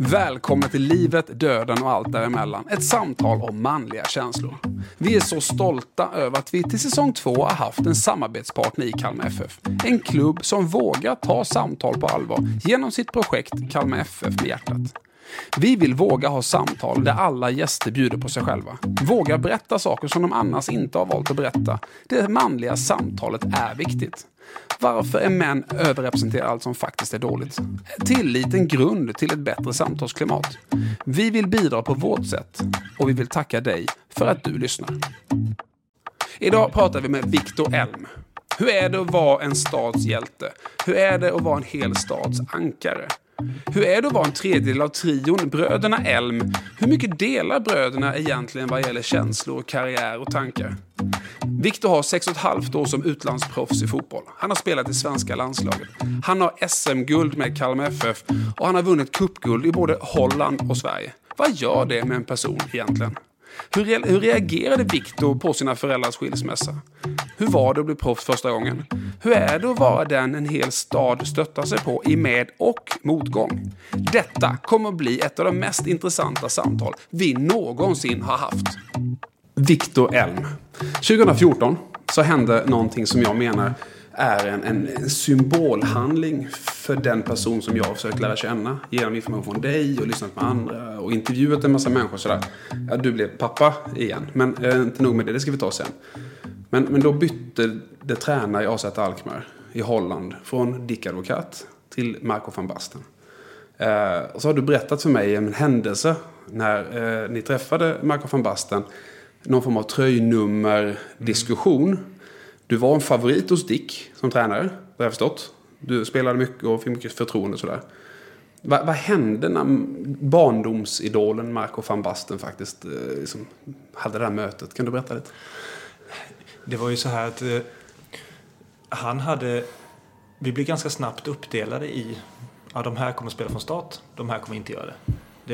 Välkomna till livet, döden och allt däremellan. Ett samtal om manliga känslor. Vi är så stolta över att vi till säsong två har haft en samarbetspartner i Kalmar FF. En klubb som vågar ta samtal på allvar genom sitt projekt Kalmar FF med hjärtat. Vi vill våga ha samtal där alla gäster bjuder på sig själva. Våga berätta saker som de annars inte har valt att berätta. Det manliga samtalet är viktigt. Varför är män överrepresenterade allt som faktiskt är dåligt? Tillit en grund till ett bättre samtalsklimat. Vi vill bidra på vårt sätt och vi vill tacka dig för att du lyssnar. Idag pratar vi med Viktor Elm. Hur är det att vara en stads hjälte? Hur är det att vara en hel stads ankare? Hur är det att vara en tredjedel av trion Bröderna Elm? Hur mycket delar bröderna egentligen vad gäller känslor, karriär och tankar? Viktor har 6,5 år som utlandsproffs i fotboll. Han har spelat i svenska landslaget. Han har SM-guld med Kalmar FF och han har vunnit cupguld i både Holland och Sverige. Vad gör det med en person egentligen? Hur, re hur reagerade Viktor på sina föräldrars skilsmässa? Hur var det att bli proffs första gången? Hur är det att vara den en hel stad stöttar sig på i med och motgång? Detta kommer att bli ett av de mest intressanta samtal vi någonsin har haft. Viktor Elm. 2014 så hände någonting som jag menar är en, en, symbolhandling för den person som jag har försökt lära känna. Genom information från dig och lyssnat på andra och intervjuat en massa människor. Sådär. Ja, du blev pappa igen. Men eh, inte nog med det, det ska vi ta sen. Men, men då bytte det tränare i AZ Alkmaar i Holland från Dick Advokat till Marco van Basten. Eh, och så har du berättat för mig en händelse när eh, ni träffade Marco van Basten. Någon form av tröjnummer-diskussion. Du var en favorit hos Dick som tränare, det har jag förstått. Du spelade mycket och fick mycket förtroende och sådär. Vad, vad hände när barndomsidolen Marco van Basten faktiskt eh, liksom, hade det här mötet? Kan du berätta lite? Det var ju så här att eh, han hade... Vi blev ganska snabbt uppdelade i... Ja, de här kommer spela från start, de här kommer inte göra det.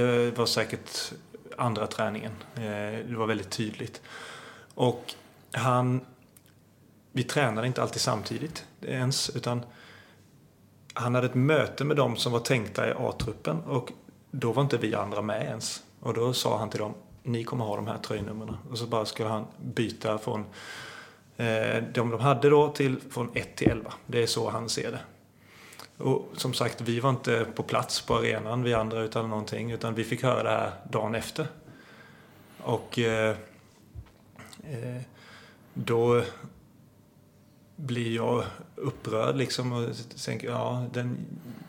Det var säkert andra träningen. Eh, det var väldigt tydligt. Och han vi tränade inte alltid samtidigt ens, utan han hade ett möte med dem som var tänkta i A-truppen och då var inte vi andra med ens. Och då sa han till dem, ni kommer ha de här tröjnumren. Och så bara skulle han byta från Eh, de de hade då till från 1 till 11. Det är så han ser det. Och som sagt, vi var inte på plats på arenan, vi andra, utan någonting. Utan vi fick höra det här dagen efter. Och eh, eh, då blir jag upprörd liksom och tänker ja den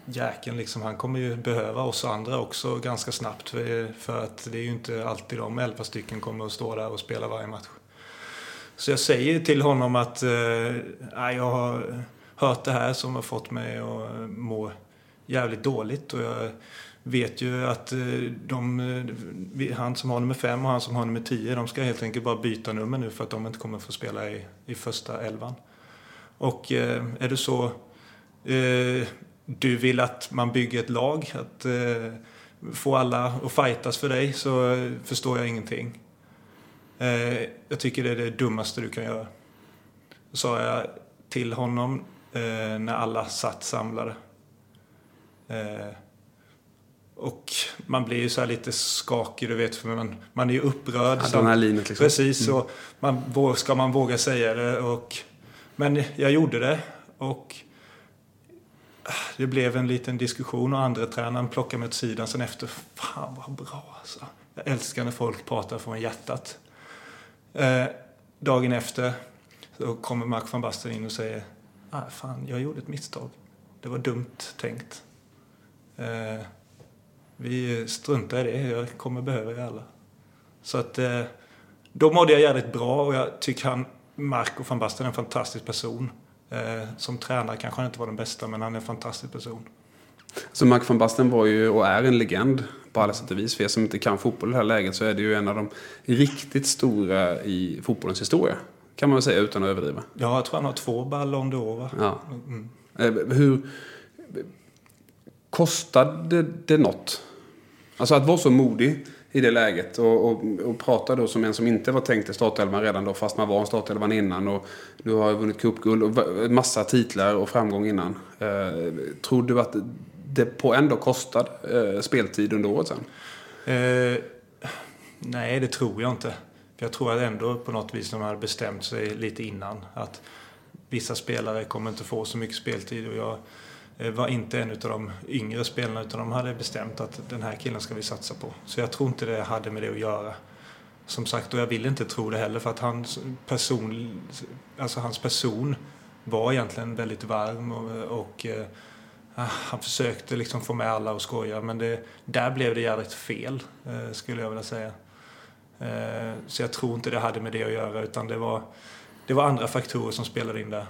jäkeln liksom han kommer ju behöva oss andra också ganska snabbt för, för att det är ju inte alltid de elva stycken kommer att stå där och spela varje match. Så jag säger till honom att eh, jag har hört det här som har fått mig att eh, må jävligt dåligt och jag vet ju att eh, de, eh, han som har nummer fem och han som har nummer tio de ska helt enkelt bara byta nummer nu för att de inte kommer få spela i, i första elvan. Och eh, är det så eh, du vill att man bygger ett lag, att eh, få alla att fightas för dig, så eh, förstår jag ingenting. Jag tycker det är det dummaste du kan göra. Sa jag till honom när alla satt samlade. Och man blir ju så lite skakig, du vet, för man, man är ju upprörd. Adrenalinet liksom. Precis, mm. och man, ska man våga säga det? Och men jag gjorde det och det blev en liten diskussion och andra tränaren plockade mig åt sidan sen efter. Fan vad bra alltså. Jag älskar när folk pratar från hjärtat. Eh, dagen efter så kommer Mark van Basten in och säger ah, fan, jag gjorde ett misstag. Det var dumt tänkt. Eh, vi struntar i det. Jag kommer behöva er alla. Så att eh, då mådde jag jävligt bra och jag tycker han Marco van Basten är en fantastisk person. Eh, som tränare kanske han inte var den bästa, men han är en fantastisk person. Så Mark van Basten var ju och är en legend på alla sätt och vis. För er som inte kan fotboll i det här läget så är det ju en av de riktigt stora i fotbollens historia. Kan man väl säga utan att överdriva. Ja, jag tror han har två Ballon d'Or va? Ja. Mm. Eh, hur... Kostade det något? Alltså att vara så modig i det läget. Och, och, och prata då som en som inte var tänkt i startelvan redan då, fast man var en startelvan innan. Och du har vunnit cupguld och massa titlar och framgång innan. Eh, tror du att det på ändå kostad eh, speltid under året sen? Eh, nej, det tror jag inte. För jag tror att ändå på något vis de hade bestämt sig lite innan att vissa spelare kommer inte få så mycket speltid och jag eh, var inte en av de yngre spelarna utan de hade bestämt att den här killen ska vi satsa på. Så jag tror inte det hade med det att göra. Som sagt, och jag vill inte tro det heller för att hans person, alltså hans person var egentligen väldigt varm och, och eh, Ah, han försökte liksom få med alla och skoja men det, där blev det jävligt fel eh, skulle jag vilja säga. Eh, så jag tror inte det hade med det att göra utan det var, det var andra faktorer som spelade in där.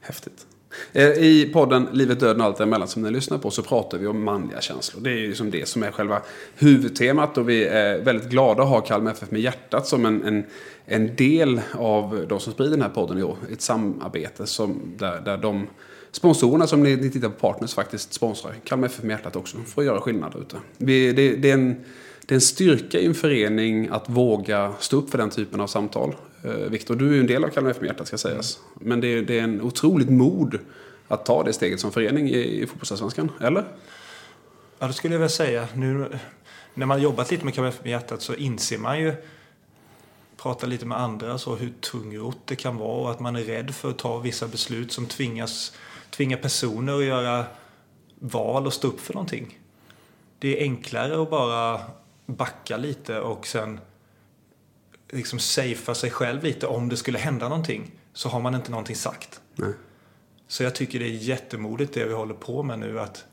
Häftigt. Eh, I podden Livet, döden och allt däremellan som ni lyssnar på så pratar vi om manliga känslor. Det är ju liksom det som är själva huvudtemat och vi är väldigt glada att ha Kalmar FF med hjärtat som en, en, en del av de som sprider den här podden i år. Ett samarbete som, där, där de sponsorerna som ni, ni tittar på Partners faktiskt sponsrar Kalmar FF med hjärtat också för att göra skillnad ute. Det, det, är en, det är en styrka i en förening att våga stå upp för den typen av samtal. Eh, Viktor, du är ju en del av Kalmar FF med hjärtat ska sägas. Men det är, det är en otroligt mod att ta det steget som förening i, i fotbollsallsvenskan, eller? Ja, det skulle jag vilja säga. Nu, när man jobbat lite med Kalmar FF med hjärtat så inser man ju prata lite med andra så hur tungrott det kan vara och att man är rädd för att ta vissa beslut som tvingas, tvingar personer att göra val och stå upp för någonting. Det är enklare att bara backa lite och sen liksom safea sig själv lite om det skulle hända någonting. Så har man inte någonting sagt. Nej. Så jag tycker det är jättemodigt det vi håller på med nu. Att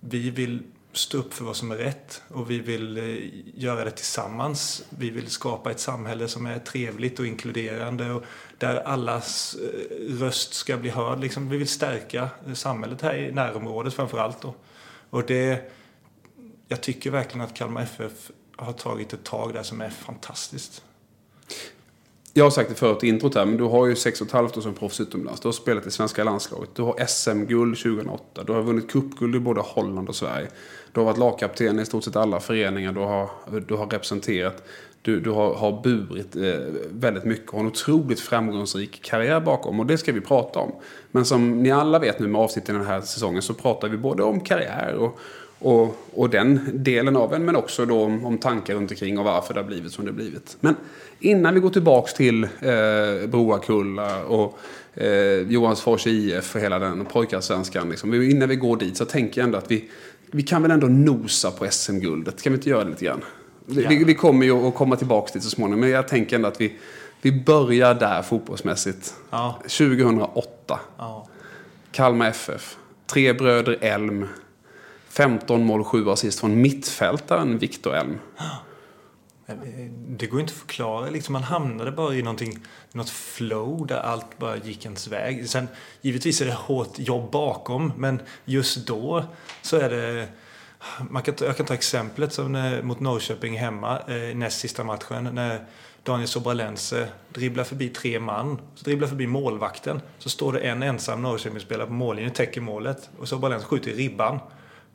vi vill stå upp för vad som är rätt och vi vill eh, göra det tillsammans. Vi vill skapa ett samhälle som är trevligt och inkluderande och där allas eh, röst ska bli hörd. Liksom, vi vill stärka eh, samhället här i närområdet framför allt. Då. Och det, jag tycker verkligen att Kalmar FF har tagit ett tag där som är fantastiskt. Jag har sagt det förut i introt här, men du har ju sex och ett halvt år som proffs utomlands. Du har spelat i svenska landslaget. Du har SM-guld 2008. Du har vunnit cupguld i både Holland och Sverige. Du har varit lagkapten i stort sett alla föreningar du har, du har representerat. Du, du har, har burit eh, väldigt mycket och har en otroligt framgångsrik karriär bakom. Och det ska vi prata om. Men som ni alla vet nu med avsnitten den här säsongen så pratar vi både om karriär och, och, och den delen av en, men också då om, om tankar runt omkring och varför det har blivit som det har blivit. Men innan vi går tillbaks till eh, Broakulla och eh, Johansfors IF och hela den pojkarsvenskan. Liksom. Innan vi går dit så tänker jag ändå att vi, vi kan väl ändå nosa på SM-guldet. Kan vi inte göra det lite grann? Ja. Vi, vi, kommer ju att komma tillbaks dit så småningom, men jag tänker ändå att vi, vi börjar där fotbollsmässigt. Ja. 2008. Ja. Kalmar FF. Tre bröder Elm. 15 mål, 7 assist från mittfältaren Viktor Elm. Det går inte att förklara. Liksom man hamnade bara i någonting, något flow där allt bara gick ens väg. Sen, givetvis är det hårt jobb bakom, men just då så är det... Man kan, jag kan ta exemplet som när, mot Norrköping hemma, eh, näst sista matchen. När Daniel Sobralense dribblar förbi tre man, så dribblar förbi målvakten. Så står det en ensam Norrköpingsspelare på mållinjen, täcker målet. Och Sobralense skjuter i ribban.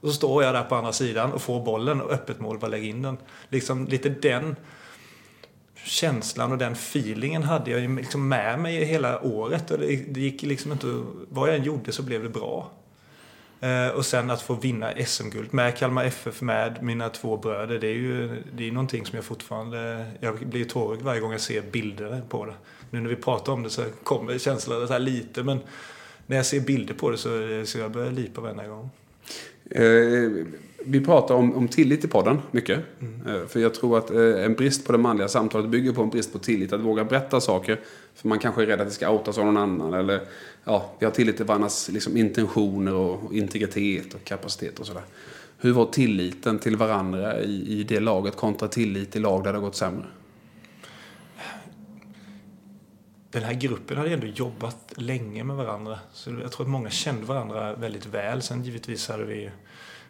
Och så står jag där på andra sidan och får bollen och öppet mål bara lägga in den. Liksom lite den känslan och den feelingen hade jag liksom med mig hela året. Och det, gick liksom inte... Vad jag än gjorde så blev det bra. Eh, och sen att få vinna SM-guld med Kalmar FF, med mina två bröder. Det är ju det är någonting som jag fortfarande... Jag blir tårögd varje gång jag ser bilder på det. Nu när vi pratar om det så kommer känslan så här lite, men när jag ser bilder på det så, så jag börjar lipa varenda gång. Eh, vi pratar om, om tillit i podden mycket. Mm. Eh, för jag tror att eh, en brist på det manliga samtalet bygger på en brist på tillit. Att våga berätta saker. För man kanske är rädd att det ska outas av någon annan. Eller ja, vi har tillit till varandras liksom, intentioner och integritet och kapacitet och sådär. Hur var tilliten till varandra i, i det laget kontra tillit i lag där det har gått sämre? Den här gruppen hade ändå jobbat länge med varandra. Så jag tror att många kände varandra väldigt väl. Sen givetvis hade vi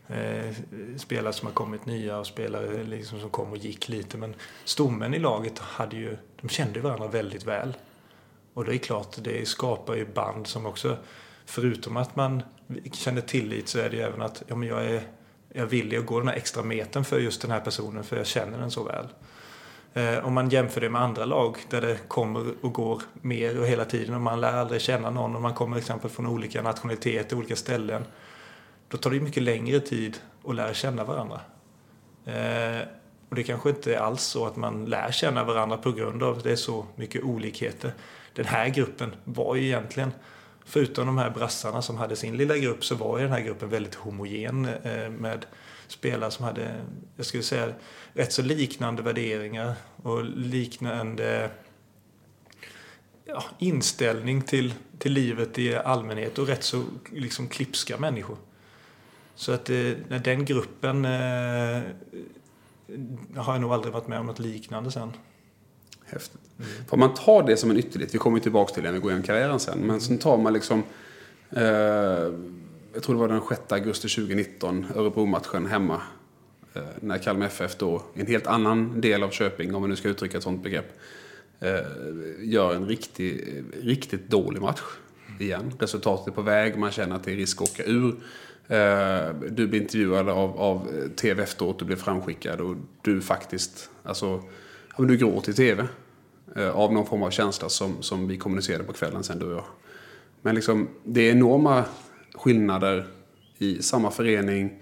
eh, spelare som har kommit nya och spelare liksom som kom och gick lite. Men stommen i laget hade ju, de kände varandra väldigt väl. Och det är klart, det skapar ju band som också, förutom att man känner tillit så är det ju även att ja, men jag är jag vill villig att gå den här extra metern för just den här personen för jag känner den så väl. Eh, om man jämför det med andra lag där det kommer och går mer och hela tiden och man lär aldrig känna någon och man kommer exempel från olika nationaliteter, olika ställen. då tar det mycket längre tid att lära känna varandra. Eh, och det kanske inte är alls så att man lär känna varandra på grund av att det är så mycket olikheter. Den här gruppen var ju egentligen, förutom de här brassarna som hade sin lilla grupp, så var ju den här gruppen väldigt homogen eh, med spelare som hade, jag skulle säga, rätt så liknande värderingar och liknande ja, inställning till, till livet i allmänhet och rätt så liksom klipska människor. Så att eh, när den gruppen eh, har jag nog aldrig varit med om något liknande sen. Häftigt. Mm. För man tar det som en ytterlighet, vi kommer tillbaka till det när vi går igenom karriären sen, men sen tar man liksom eh, jag tror det var den 6 augusti 2019, Örebro-matchen hemma. Eh, när Kalmar FF då, i en helt annan del av Köping, om man nu ska uttrycka ett sånt begrepp, eh, gör en riktig, riktigt dålig match igen. Resultatet är på väg, man känner att det är risk att åka ur. Eh, du blir intervjuad av, av eh, TV efteråt, du blir framskickad och du faktiskt, alltså, du gråter i TV. Eh, av någon form av känsla som, som vi kommunicerade på kvällen sen, du och jag. Men liksom, det är enorma skillnader i samma förening,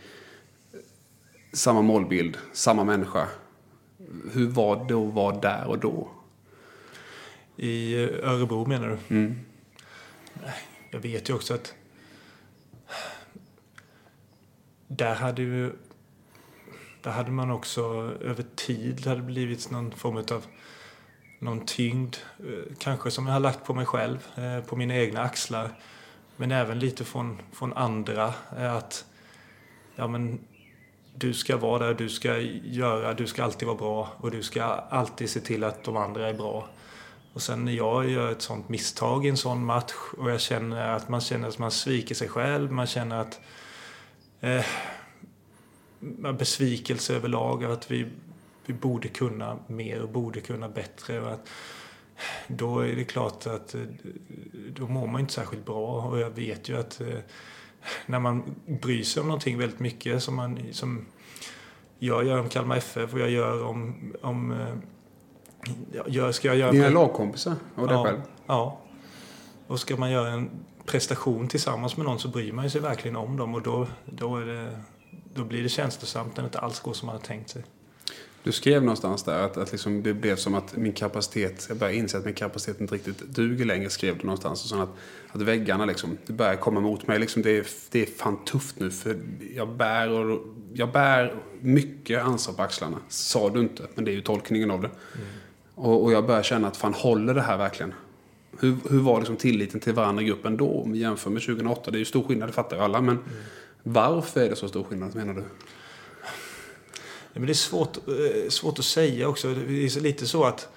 samma målbild, samma människa. Hur var det att vara där och då? I Örebro menar du? Mm. Jag vet ju också att där hade ju där hade man också över tid hade blivit någon form av någon tyngd, eh, kanske som jag har lagt på mig själv, eh, på mina egna axlar. Men även lite från, från andra. Eh, att ja, men, du ska vara där, du ska göra, du ska alltid vara bra och du ska alltid se till att de andra är bra. Och sen när jag gör ett sånt misstag i en sån match och jag känner att man känner att man sviker sig själv, man känner att eh, besvikelse överlag, att vi, vi borde kunna mer och borde kunna bättre. Och att, då är det klart att eh, då mår man inte särskilt bra. Och jag vet ju att eh, när man bryr sig om någonting väldigt mycket som, man, som jag gör om Kalmar FF och jag gör om... om eh, jag, ska jag göra Dina lagkompisar och dig ja, själv? Ja. Och ska man göra en prestation tillsammans med någon så bryr man sig verkligen om dem och då, då, det, då blir det känslosamt när det inte alls går som man har tänkt sig. Du skrev någonstans där att, att liksom det blev som att min kapacitet, jag började inse att min kapacitet inte riktigt duger längre, skrev du någonstans. Och så att, att väggarna liksom, det börjar komma mot mig. Liksom det, är, det är fan tufft nu för jag bär, och, jag bär mycket ansvar på axlarna. Sa du inte, men det är ju tolkningen av det. Mm. Och, och, jag börjar känna att fan håller det här verkligen? Hur, hur var liksom tilliten till varandra i gruppen då om vi jämför med 2008? Det är ju stor skillnad, det fattar ju alla. Men mm. varför är det så stor skillnad menar du? Men det är svårt, eh, svårt att säga också. Det är lite så att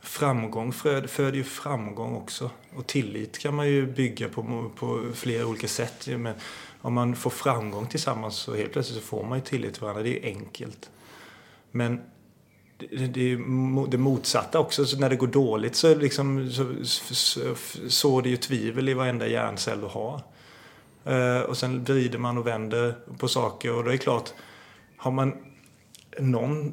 framgång föder ju framgång också. Och tillit kan man ju bygga på, på flera olika sätt. Men om man får framgång tillsammans så helt plötsligt så får man ju tillit till varandra. Det är ju enkelt. Men det, det är det motsatta också. Så när det går dåligt så, liksom, så, så, så det ju tvivel i varenda hjärncell du har. Eh, och sen vrider man och vänder på saker och då är det klart, har man någon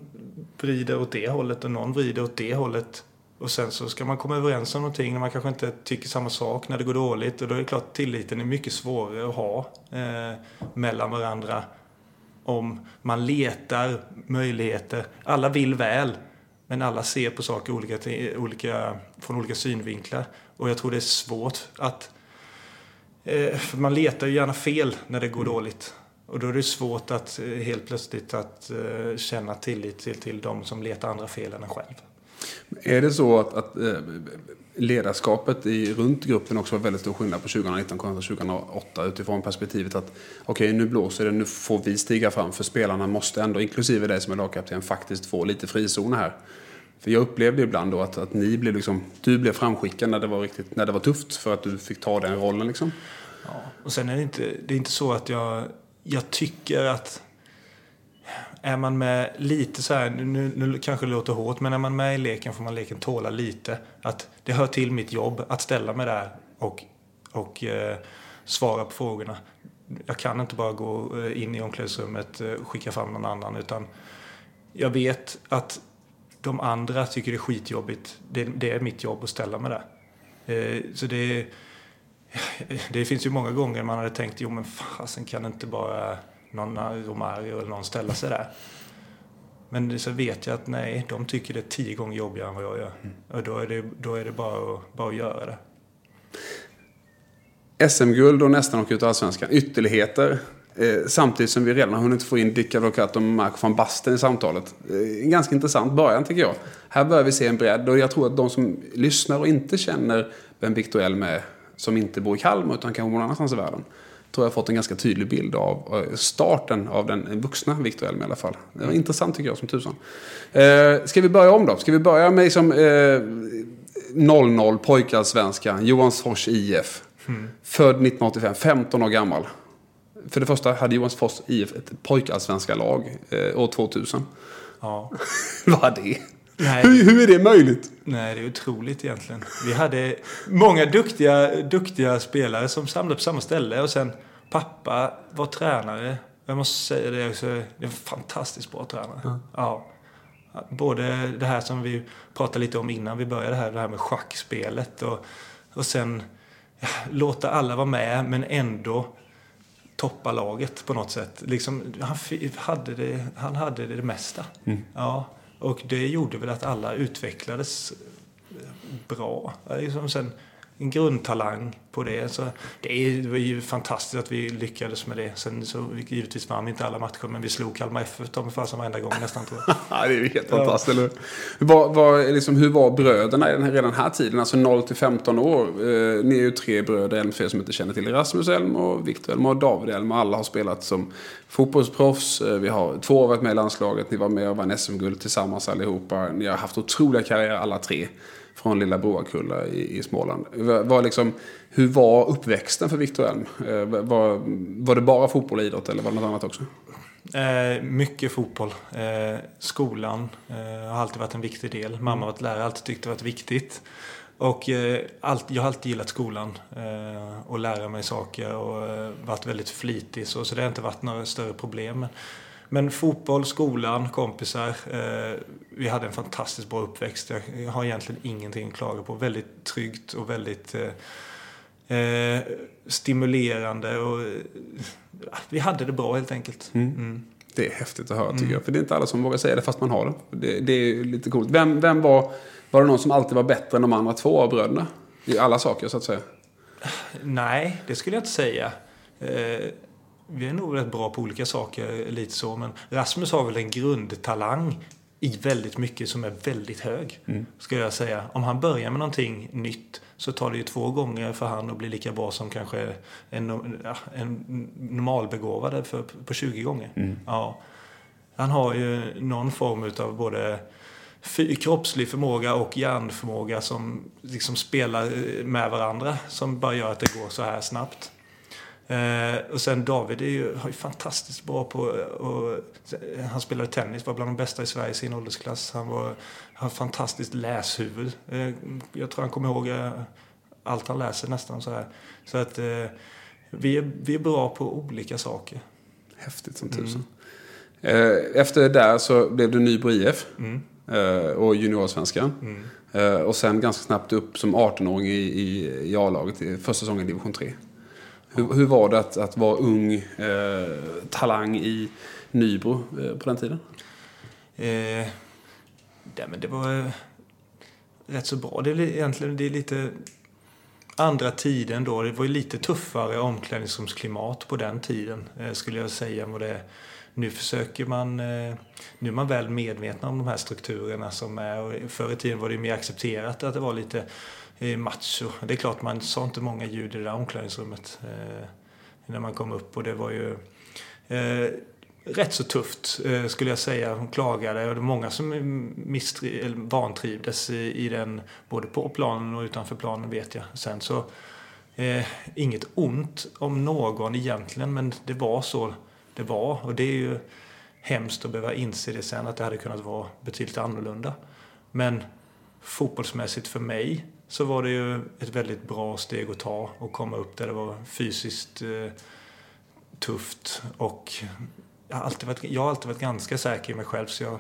vrider åt det hållet och någon vrider åt det hållet. Och sen så ska man komma överens om någonting när man kanske inte tycker samma sak när det går dåligt. Och då är det klart tilliten är mycket svårare att ha eh, mellan varandra. Om man letar möjligheter. Alla vill väl. Men alla ser på saker olika, olika, från olika synvinklar. Och jag tror det är svårt att... Eh, man letar ju gärna fel när det går mm. dåligt. Och då är det svårt att eh, helt plötsligt att uh, känna tillit till, till de som letar andra fel än en själv. Är det så att, att uh, ledarskapet i, runt gruppen också var väldigt stor skillnad på 2019 kontra 2008 utifrån perspektivet att okej okay, nu blåser det, nu får vi stiga fram för spelarna måste ändå, inklusive dig som är lagkapten, faktiskt få lite frizoner här. För jag upplevde ibland då att, att ni blev liksom, du blev framskickad när det var riktigt, när det var tufft för att du fick ta den rollen liksom. Ja, och sen är det inte, det är inte så att jag jag tycker att är man med lite så här, nu, nu kanske det låter hårt, men är man med i leken får man leken tåla lite. Att det hör till mitt jobb att ställa mig där och, och eh, svara på frågorna. Jag kan inte bara gå eh, in i omklädningsrummet och skicka fram någon annan, utan jag vet att de andra tycker det är skitjobbigt. Det, det är mitt jobb att ställa mig där. Eh, så det är det finns ju många gånger man hade tänkt, jo men fasen kan inte bara någon Romario eller någon ställa sig där. Men så vet jag att nej, de tycker det är tio gånger jobbigare än vad jag gör. Mm. Och då är det, då är det bara, att, bara att göra det. SM-guld och nästan åka ut allsvenskan. Ytterligheter. Eh, samtidigt som vi redan har hunnit få in Dick Advocat och Mark van Basten i samtalet. Eh, en ganska intressant början tycker jag. Här börjar vi se en bredd och jag tror att de som lyssnar och inte känner vem Victor Elm är, som inte bor i Kalmar utan kanske någon annanstans i världen, tror jag har fått en ganska tydlig bild av eh, starten av den vuxna Victor Elm i alla fall. Det var intressant tycker jag som tusan. Eh, ska vi börja om då? Ska vi börja med liksom, eh, 00 pojkarsvenskan, Johansfors IF. Mm. Född 1985, 15 år gammal. För det första hade Johansfors IF ett pojkarsvenska lag eh, år 2000. Ja. Vad det? Nej, hur, hur, är det möjligt? Nej, det är otroligt egentligen. Vi hade många duktiga, duktiga spelare som samlade på samma ställe och sen pappa var tränare. Jag måste säga det också, det är en fantastiskt bra tränare. Mm. Ja. Både det här som vi pratade lite om innan vi började här, det här med schackspelet och, och sen ja, låta alla vara med men ändå toppa laget på något sätt. Liksom, han, hade det, han hade det mesta. Mm. Ja, och det gjorde väl att alla utvecklades bra. Liksom sen, en grundtalang på det. Så det är ju fantastiskt att vi lyckades med det. Sen så givetvis vann vi inte alla matcher, men vi slog Kalmar FF de fasen varenda gång nästan tror jag. det är ju helt fantastiskt, eller hur? Var, var, liksom, hur var bröderna i den här, redan den här tiden? Alltså 0 till 15 år. Eh, ni är ju tre bröder, Elm för som inte känner till. Rasmus Elm och Viktor Elm och David Elm. Alla har spelat som fotbollsproffs. Eh, vi har två har varit med i landslaget. Ni var med och vann SM-guld tillsammans allihopa. Ni har haft otroliga karriärer alla tre från lilla Broakulla i, i Småland. Var, liksom, hur var uppväxten för Viktor Elm? Eh, var, var det bara fotboll och idrott eller var det något annat också? Eh, mycket fotboll. Eh, skolan eh, har alltid varit en viktig del. Mamma har varit lärare, alltid tyckt det varit viktigt. Och eh, allt, jag har alltid gillat skolan eh, och lära mig saker och eh, varit väldigt flitig så, så det har inte varit några större problem. Men, men fotboll, skolan, kompisar. Eh, vi hade en fantastiskt bra uppväxt. Jag har egentligen ingenting att klaga på. Väldigt tryggt och väldigt eh, eh stimulerande. Och, eh, vi hade det bra helt enkelt. Mm. Mm. Det är häftigt att höra tycker mm. jag. För det är inte alla som vågar säga det fast man har det. Det, det är lite coolt. Vem, vem var, var det någon som alltid var bättre än de andra två av bröderna? I alla saker så att säga. Nej, det skulle jag inte säga. Vi är nog rätt bra på olika saker, lite så. Men Rasmus har väl en grundtalang i väldigt mycket som är väldigt hög. Mm. Ska jag säga. Om han börjar med någonting nytt så tar det ju två gånger för han att bli lika bra som kanske en, en normalbegåvade för, på 20 gånger. Mm. Ja. Han har ju någon form av både kroppslig förmåga och hjärnförmåga som liksom spelar med varandra som bara gör att det går så här snabbt. Eh, och sen David är ju, är ju fantastiskt bra på... Och, han spelade tennis, var bland de bästa i Sverige i sin åldersklass. Han var, har fantastiskt läshuvud. Eh, jag tror han kommer ihåg eh, allt han läser nästan så här. Så att eh, vi, är, vi är bra på olika saker. Häftigt som tusan. Mm. Eh, efter det där så blev du Nybro IF. Mm. Eh, och juniorsvenskan. Mm. och sen ganska snabbt upp som 18-åring i, i, i A-laget, första säsongen i division 3. Hur, hur var det att, att vara ung eh, talang i Nybro eh, på den tiden? Eh, ja, men det var eh, rätt så bra. Det är egentligen det är lite andra tiden då. Det var ju lite tuffare omklädningsrumsklimat på den tiden eh, skulle jag säga än vad det är. Nu försöker man, eh, nu är man väl medveten om de här strukturerna som är. Och förr i tiden var det mer accepterat att det var lite eh, macho. Det är klart man sa inte många ljud i det där omklädningsrummet eh, när man kom upp och det var ju rätt så tufft skulle jag säga. Hon klagade och det var många som misstri- eller vantrivdes i, i den både på planen och utanför planen vet jag. Sen så eh, inget ont om någon egentligen men det var så det var och det är ju hemskt att behöva inse det sen att det hade kunnat vara betydligt annorlunda. Men fotbollsmässigt för mig så var det ju ett väldigt bra steg att ta och komma upp där det var fysiskt eh, tufft. Och jag har, alltid varit, jag har alltid varit ganska säker i mig själv så jag,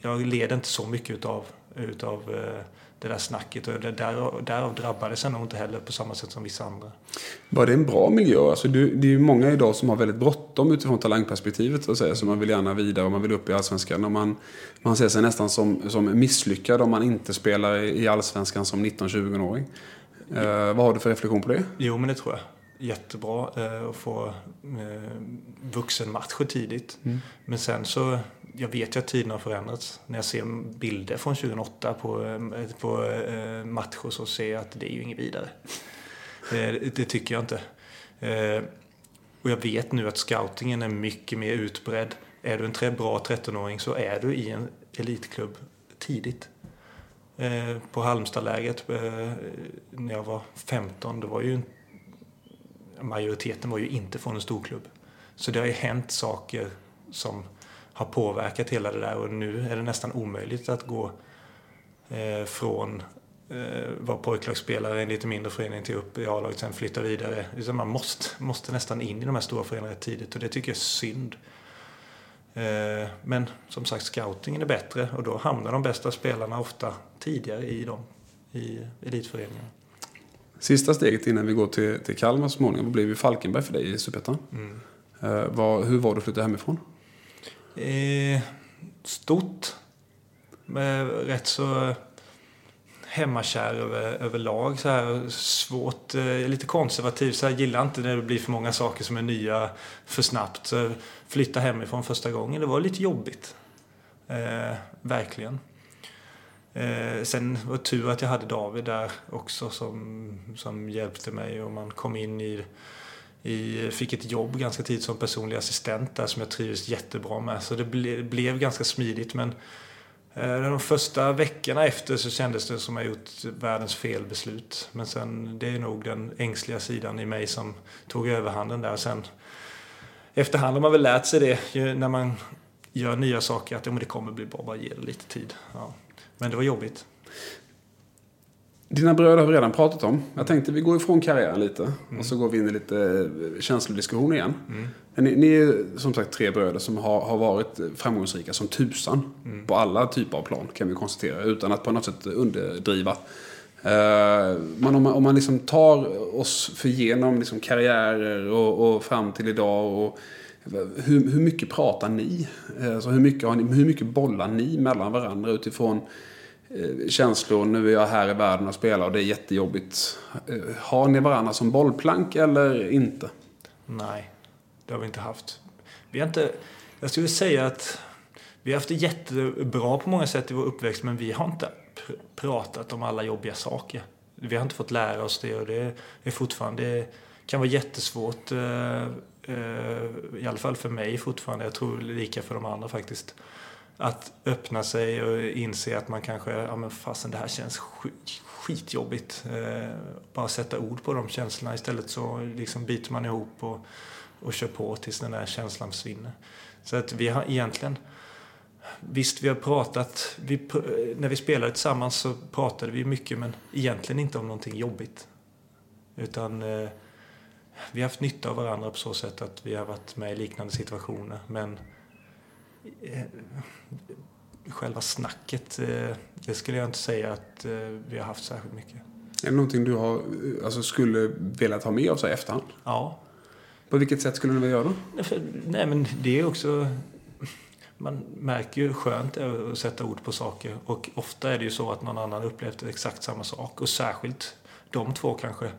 jag led inte så mycket utav, utav eh, det där snacket. Och det, där, därav drabbades jag nog inte heller på samma sätt som vissa andra. Var det en bra miljö? Alltså, det, det är ju många idag som har väldigt bråttom utifrån talangperspektivet. Och säga, så man vill gärna vidare och man vill upp i allsvenskan. Och man, man ser sig nästan som, som misslyckad om man inte spelar i allsvenskan som 19-20-åring. Eh, vad har du för reflektion på det? Jo, men det tror jag jättebra eh, att få eh, vuxenmatcher tidigt. Mm. Men sen så, jag vet ju att tiden har förändrats. När jag ser bilder från 2008 på, på eh, eh matcher så ser jag att det är ju inget vidare. det, det tycker jag inte. Eh, och jag vet nu att scoutingen är mycket mer utbredd. Är du en bra 13-åring så är du i en elitklubb tidigt. Eh, på Halmstadläget eh, när jag var 15, det var ju majoriteten var ju inte från en storklubb. Så det har ju hänt saker som har påverkat hela det där och nu är det nästan omöjligt att gå eh, från eh, vara pojklagsspelare i en lite mindre förening till upp i A-laget sen flytta vidare. Så man måste, måste nästan in i de här stora föreningarna tidigt och det tycker jag är synd. Eh, men som sagt, scoutingen är bättre och då hamnar de bästa spelarna ofta tidigare i dem, i elitföreningarna. Sista steget innan vi går till, till Kalmar så småningom blev ju Falkenberg för dig i Superettan. Mm. Eh, hur var det att flytta hemifrån? Eh, stort. Med rätt så hemmakär över, överlag. Så här, svårt, eh, lite konservativ. Så här, gillar inte när det blir för många saker som är nya för snabbt. Så flytta hemifrån första gången, det var lite jobbigt. Eh, verkligen. Eh, sen var det tur att jag hade David där också som, som hjälpte mig och man kom in i, i fick ett jobb ganska tidigt som personlig assistent där som jag trivdes jättebra med. Så det ble, blev ganska smidigt men eh, de första veckorna efter så kändes det som att jag gjort världens felbeslut. Men sen, det är nog den ängsliga sidan i mig som tog överhanden där. Sen efterhand har man väl lärt sig det när man gör nya saker att ja, men det kommer bli bra, bara ge det lite tid. Ja. Men det var jobbigt. Dina bröder har vi redan pratat om. Jag tänkte vi går ifrån karriären lite. Mm. Och så går vi in i lite eh, känslodiskussion igen. Mm. Ni, ni, är som sagt tre bröder som har, har varit framgångsrika som tusan. Mm. På alla typer av plan kan vi konstatera. Utan att på något sätt underdriva. Uh, men om man, om man liksom tar oss för igenom liksom karriärer och, och fram till idag. Och, hur, hur mycket pratar ni? Alltså hur, mycket ni? hur mycket bollar ni mellan varandra utifrån eh, Eh, känslor? Nu är jag här i världen och spelar och det är jättejobbigt. Eh, har ni varandra som bollplank eller inte? Nej, det har vi inte haft. Vi har inte, jag skulle säga att vi har haft det jättebra på många sätt i vår uppväxt men vi har inte pr pratat om alla jobbiga saker. Vi har inte fått lära oss det och det är fortfarande, det kan vara jättesvårt eh, Eh, i alla fall för mig fortfarande, jag tror lika för de andra faktiskt, att öppna sig och inse att man kanske, ja men fasen det här känns skitjobbigt. Eh, bara sätta ord på de känslorna. Istället så liksom biter man ihop och, och kör på tills den där känslan försvinner. Så att vi har egentligen, visst vi har pratat, vi, när vi spelade tillsammans så pratade vi mycket men egentligen inte om någonting jobbigt. Utan eh, vi har haft nytta av varandra på så sätt att vi har varit med i liknande situationer. Men själva snacket, eh, det skulle jag inte säga att eh, vi har haft särskilt mycket. Är det någonting du har, alltså skulle velat ha med av sig i efterhand? Ja. På vilket sätt skulle du vilja göra då? Nej, men det är också... Man märker ju hur skönt det är att sätta ord på saker. Och ofta är det ju så att någon annan upplevt exakt samma sak. Och särskilt de två kanske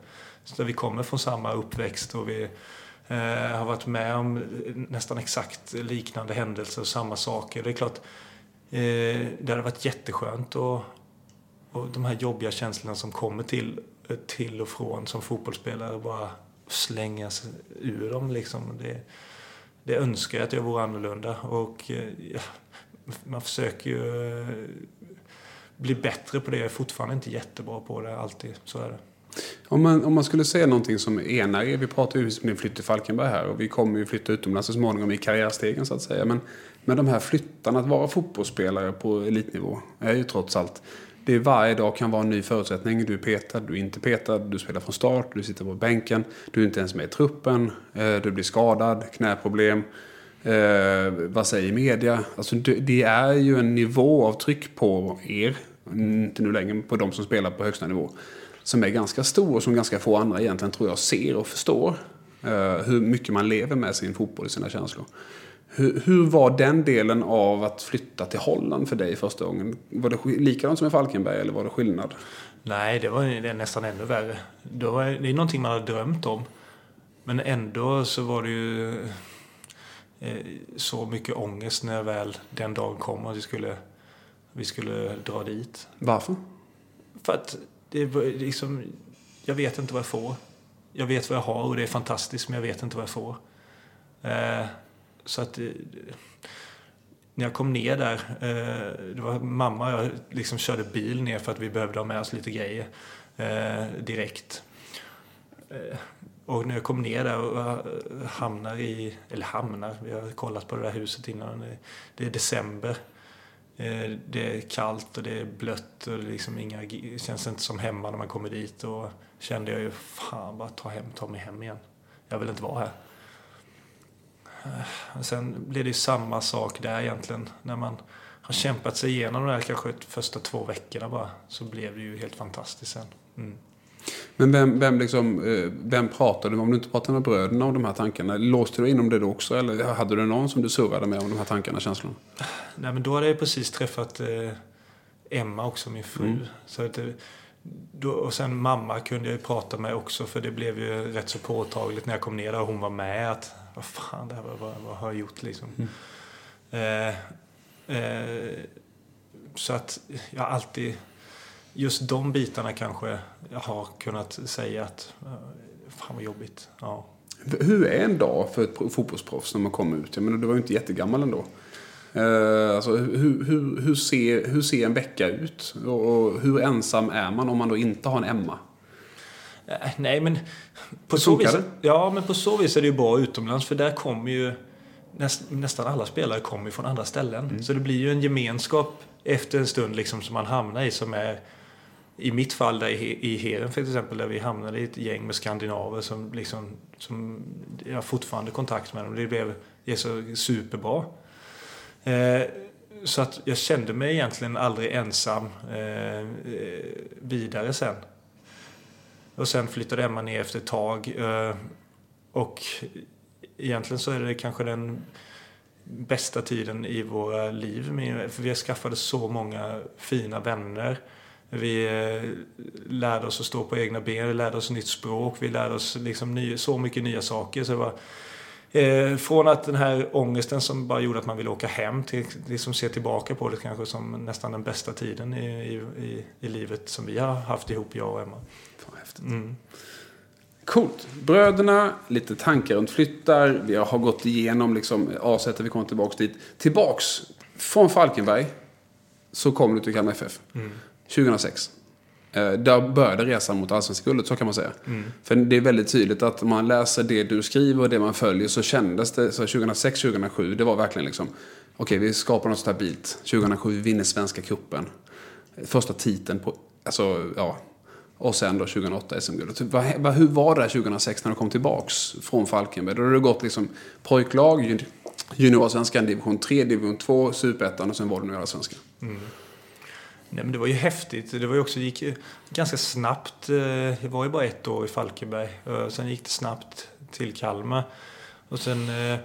så vi kommer från samma uppväxt och vi eh, har varit med om nästan exakt liknande händelser och samma saker. Det är klart, eh, det hade varit jätteskönt och, och de här jobbiga känslorna som kommer till, till och från som fotbollsspelare bara slängas ur dem liksom. Det, det önskar jag att jag vore annorlunda och eh, ja, man försöker ju eh, bli bättre på det. Jag är fortfarande inte jättebra på det alltid, så är det. Om man, om man skulle säga någonting som enar er. Vi pratar ju om din flytt till Falkenberg här och vi kommer ju flytta utomlands så småningom i karriärstegen så att säga. Men, men de här flyttarna, att vara fotbollsspelare på elitnivå är ju trots allt det är varje dag kan vara en ny förutsättning. Du är petad, du är inte petad, du spelar från start, du sitter på bänken, du är inte ens med i truppen, eh, du blir skadad, knäproblem. Eh, vad säger media? Alltså det, det, är ju en nivå av tryck på er inte nu längre, på de som spelar på högsta nivå. Som är ganska stor och som ganska få andra egentligen tror jag ser och förstår. Eh, hur mycket man lever med sin fotboll och sina känslor. Hur, hur, var den delen av att flytta till Holland för dig första gången? Var det likadant som i Falkenberg eller var det skillnad? Nej, det var det nästan ännu värre. Det, var, det är någonting man hade drömt om. Men ändå så var det ju eh, så mycket ångest när väl den dagen kom att vi skulle, vi skulle dra dit. Varför? För att det var liksom, jag vet inte vad jag får. Jag vet vad jag har och det är fantastiskt men jag vet inte vad jag får. Eh, så att eh, när jag kom ner där, eh, det var mamma och jag liksom körde bil ner för att vi behövde ha med oss lite grejer eh, direkt. Eh, och när jag kom ner där och eh, hamnar i, eller hamnar, vi har kollat på det där huset innan, det är december. Eh, det är kallt och det är blött och det liksom inga, känns inte som hemma när man kommer dit. Och kände jag ju, fan bara ta, hem, ta mig hem igen. Jag vill inte vara här. Eh, sen blir det ju samma sak där egentligen. När man har kämpat sig igenom de här kanske första två veckorna bara. Så blev det ju helt fantastiskt sen. Mm. Men vem, vem, liksom, eh, vem pratade om du inte pratade med bröderna om de här tankarna? Låste du in om det då också? Eller hade du någon som du surrade med om de här tankarna, känslorna? Nej, men då hade jag precis träffat eh, Emma också, min fru. Mm. Så att, eh, då, och sen mamma kunde jag ju prata med också för det blev ju rätt så påtagligt när jag kom ner där och hon var med. Att, vad fan, det här, vad, vad, vad har jag gjort liksom? Mm. Eh, eh, så att jag alltid, just de bitarna kanske jag har kunnat säga att, eh, fan vad jobbigt. Ja. Hur är en dag för ett fotbollsproffs när man kommer ut? Jag menar, du var ju inte jättegammal ändå. Uh, alltså, hur, hur, hur, ser, hur ser en vecka ut? Och, hur ensam är man om man då inte har en Emma? Uh, nej, men på så, vis, ja, men på så vis är det ju bra utomlands för där kommer ju näst, nästan alla spelare kommer från andra ställen. Mm. Så det blir ju en gemenskap efter en stund liksom som man hamnar i som är i mitt fall där i Heren för exempel där vi hamnade i ett gäng med skandinaver som liksom som jag har fortfarande kontakt med dem. Det blev det så superbra. Eh, så att jag kände mig egentligen aldrig ensam eh, vidare sen. Och sen flyttade Emma ner efter ett tag. Eh, och egentligen så är det kanske den bästa tiden i våra liv. För vi har skaffat så många fina vänner. Vi lärde oss att stå på egna ben, vi lärde oss nytt språk, vi lärde oss liksom så mycket nya saker. Så det var Eh, från att den här ångesten som bara gjorde att man ville åka hem till liksom se tillbaka på det kanske som nästan den bästa tiden i, i, i livet som vi har haft ihop, jag och Emma. Fan, häftigt. Mm. Coolt. Bröderna, lite tankar runt flyttar. Vi har gått igenom liksom, A-sättet, vi kommer tillbaks dit. Tillbaks från Falkenberg så kom du till Kalmar FF. Mm. 2006. Eh, där började resan mot allsvenska guldet, så kan man säga. Mm. För det är väldigt tydligt att man läser det du skriver och det man följer så kändes det, så 2006-2007, det var verkligen liksom, okej okay, vi skapar något stabilt. 2007, vi vinner Svenska Kuppen Första titeln på, alltså ja. Och sen då 2008 SM-guldet. Hur var det 2006 när du kom tillbaks från Falkenberg? Då har du gått liksom pojklag, juniorsvenskan, division 3, division 2, superettan och sen var du nu i allsvenskan. Mm. Nej, men det var ju häftigt. Det var ju också, gick ganska snabbt. Eh, jag var ju bara ett år i Falkenberg. Sen gick det snabbt till Kalmar. Och sen... Eh,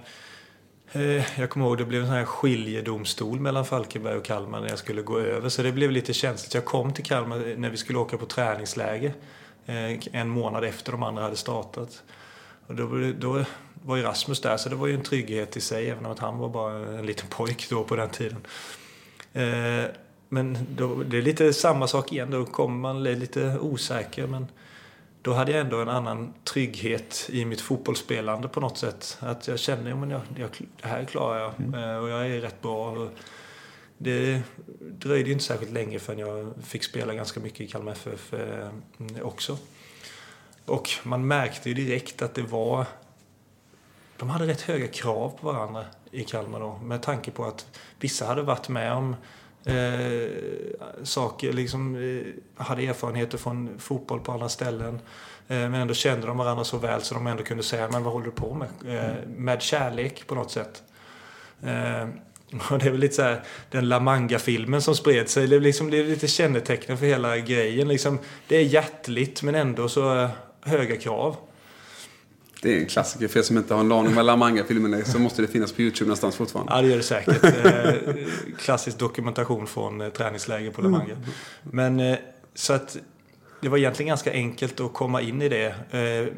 eh, jag kommer ihåg det blev en sån här skiljedomstol mellan Falkenberg och Kalmar när jag skulle gå över. Så det blev lite känsligt. Jag kom till Kalmar när vi skulle åka på träningsläger. En månad efter de andra hade startat. Och då, då var ju Rasmus där, så det var ju en trygghet i sig. Även om han var bara en liten pojk då på den tiden. Men då, det är lite samma sak igen. Då kommer man lite osäker. Men då hade jag ändå en annan trygghet i mitt fotbollsspelande på något sätt. Att jag kände att jag, jag, det här klarar jag mm. Eh, och jag är rätt bra. Det dröjde inte särskilt länge förrän jag fick spela ganska mycket i Kalmar FF eh, också. Och man märkte ju direkt att det var... De hade rätt höga krav på varandra i Kalmar då. Med tanke på att vissa hade varit med om eh, saker, liksom, eh, hade erfarenheter från fotboll på andra ställen. Eh, men ändå kände de varandra så väl så de ändå kunde säga, men vad håller du på med? Eh, med kärlek på något sätt. Eh, Och det är väl lite så här, den La Manga-filmen som spred sig. Det är, liksom, det är lite kännetecken för hela grejen. Liksom, det är hjärtligt men ändå så höga krav. Det är en klassiker. För er som inte har en aning om vad La Manga-filmen är så måste det finnas på YouTube någonstans fortfarande. Ja, det gör det säkert. Eh, klassisk dokumentation från eh, träningsläger på La Manga. Men eh, så att det var egentligen ganska enkelt att komma in i det.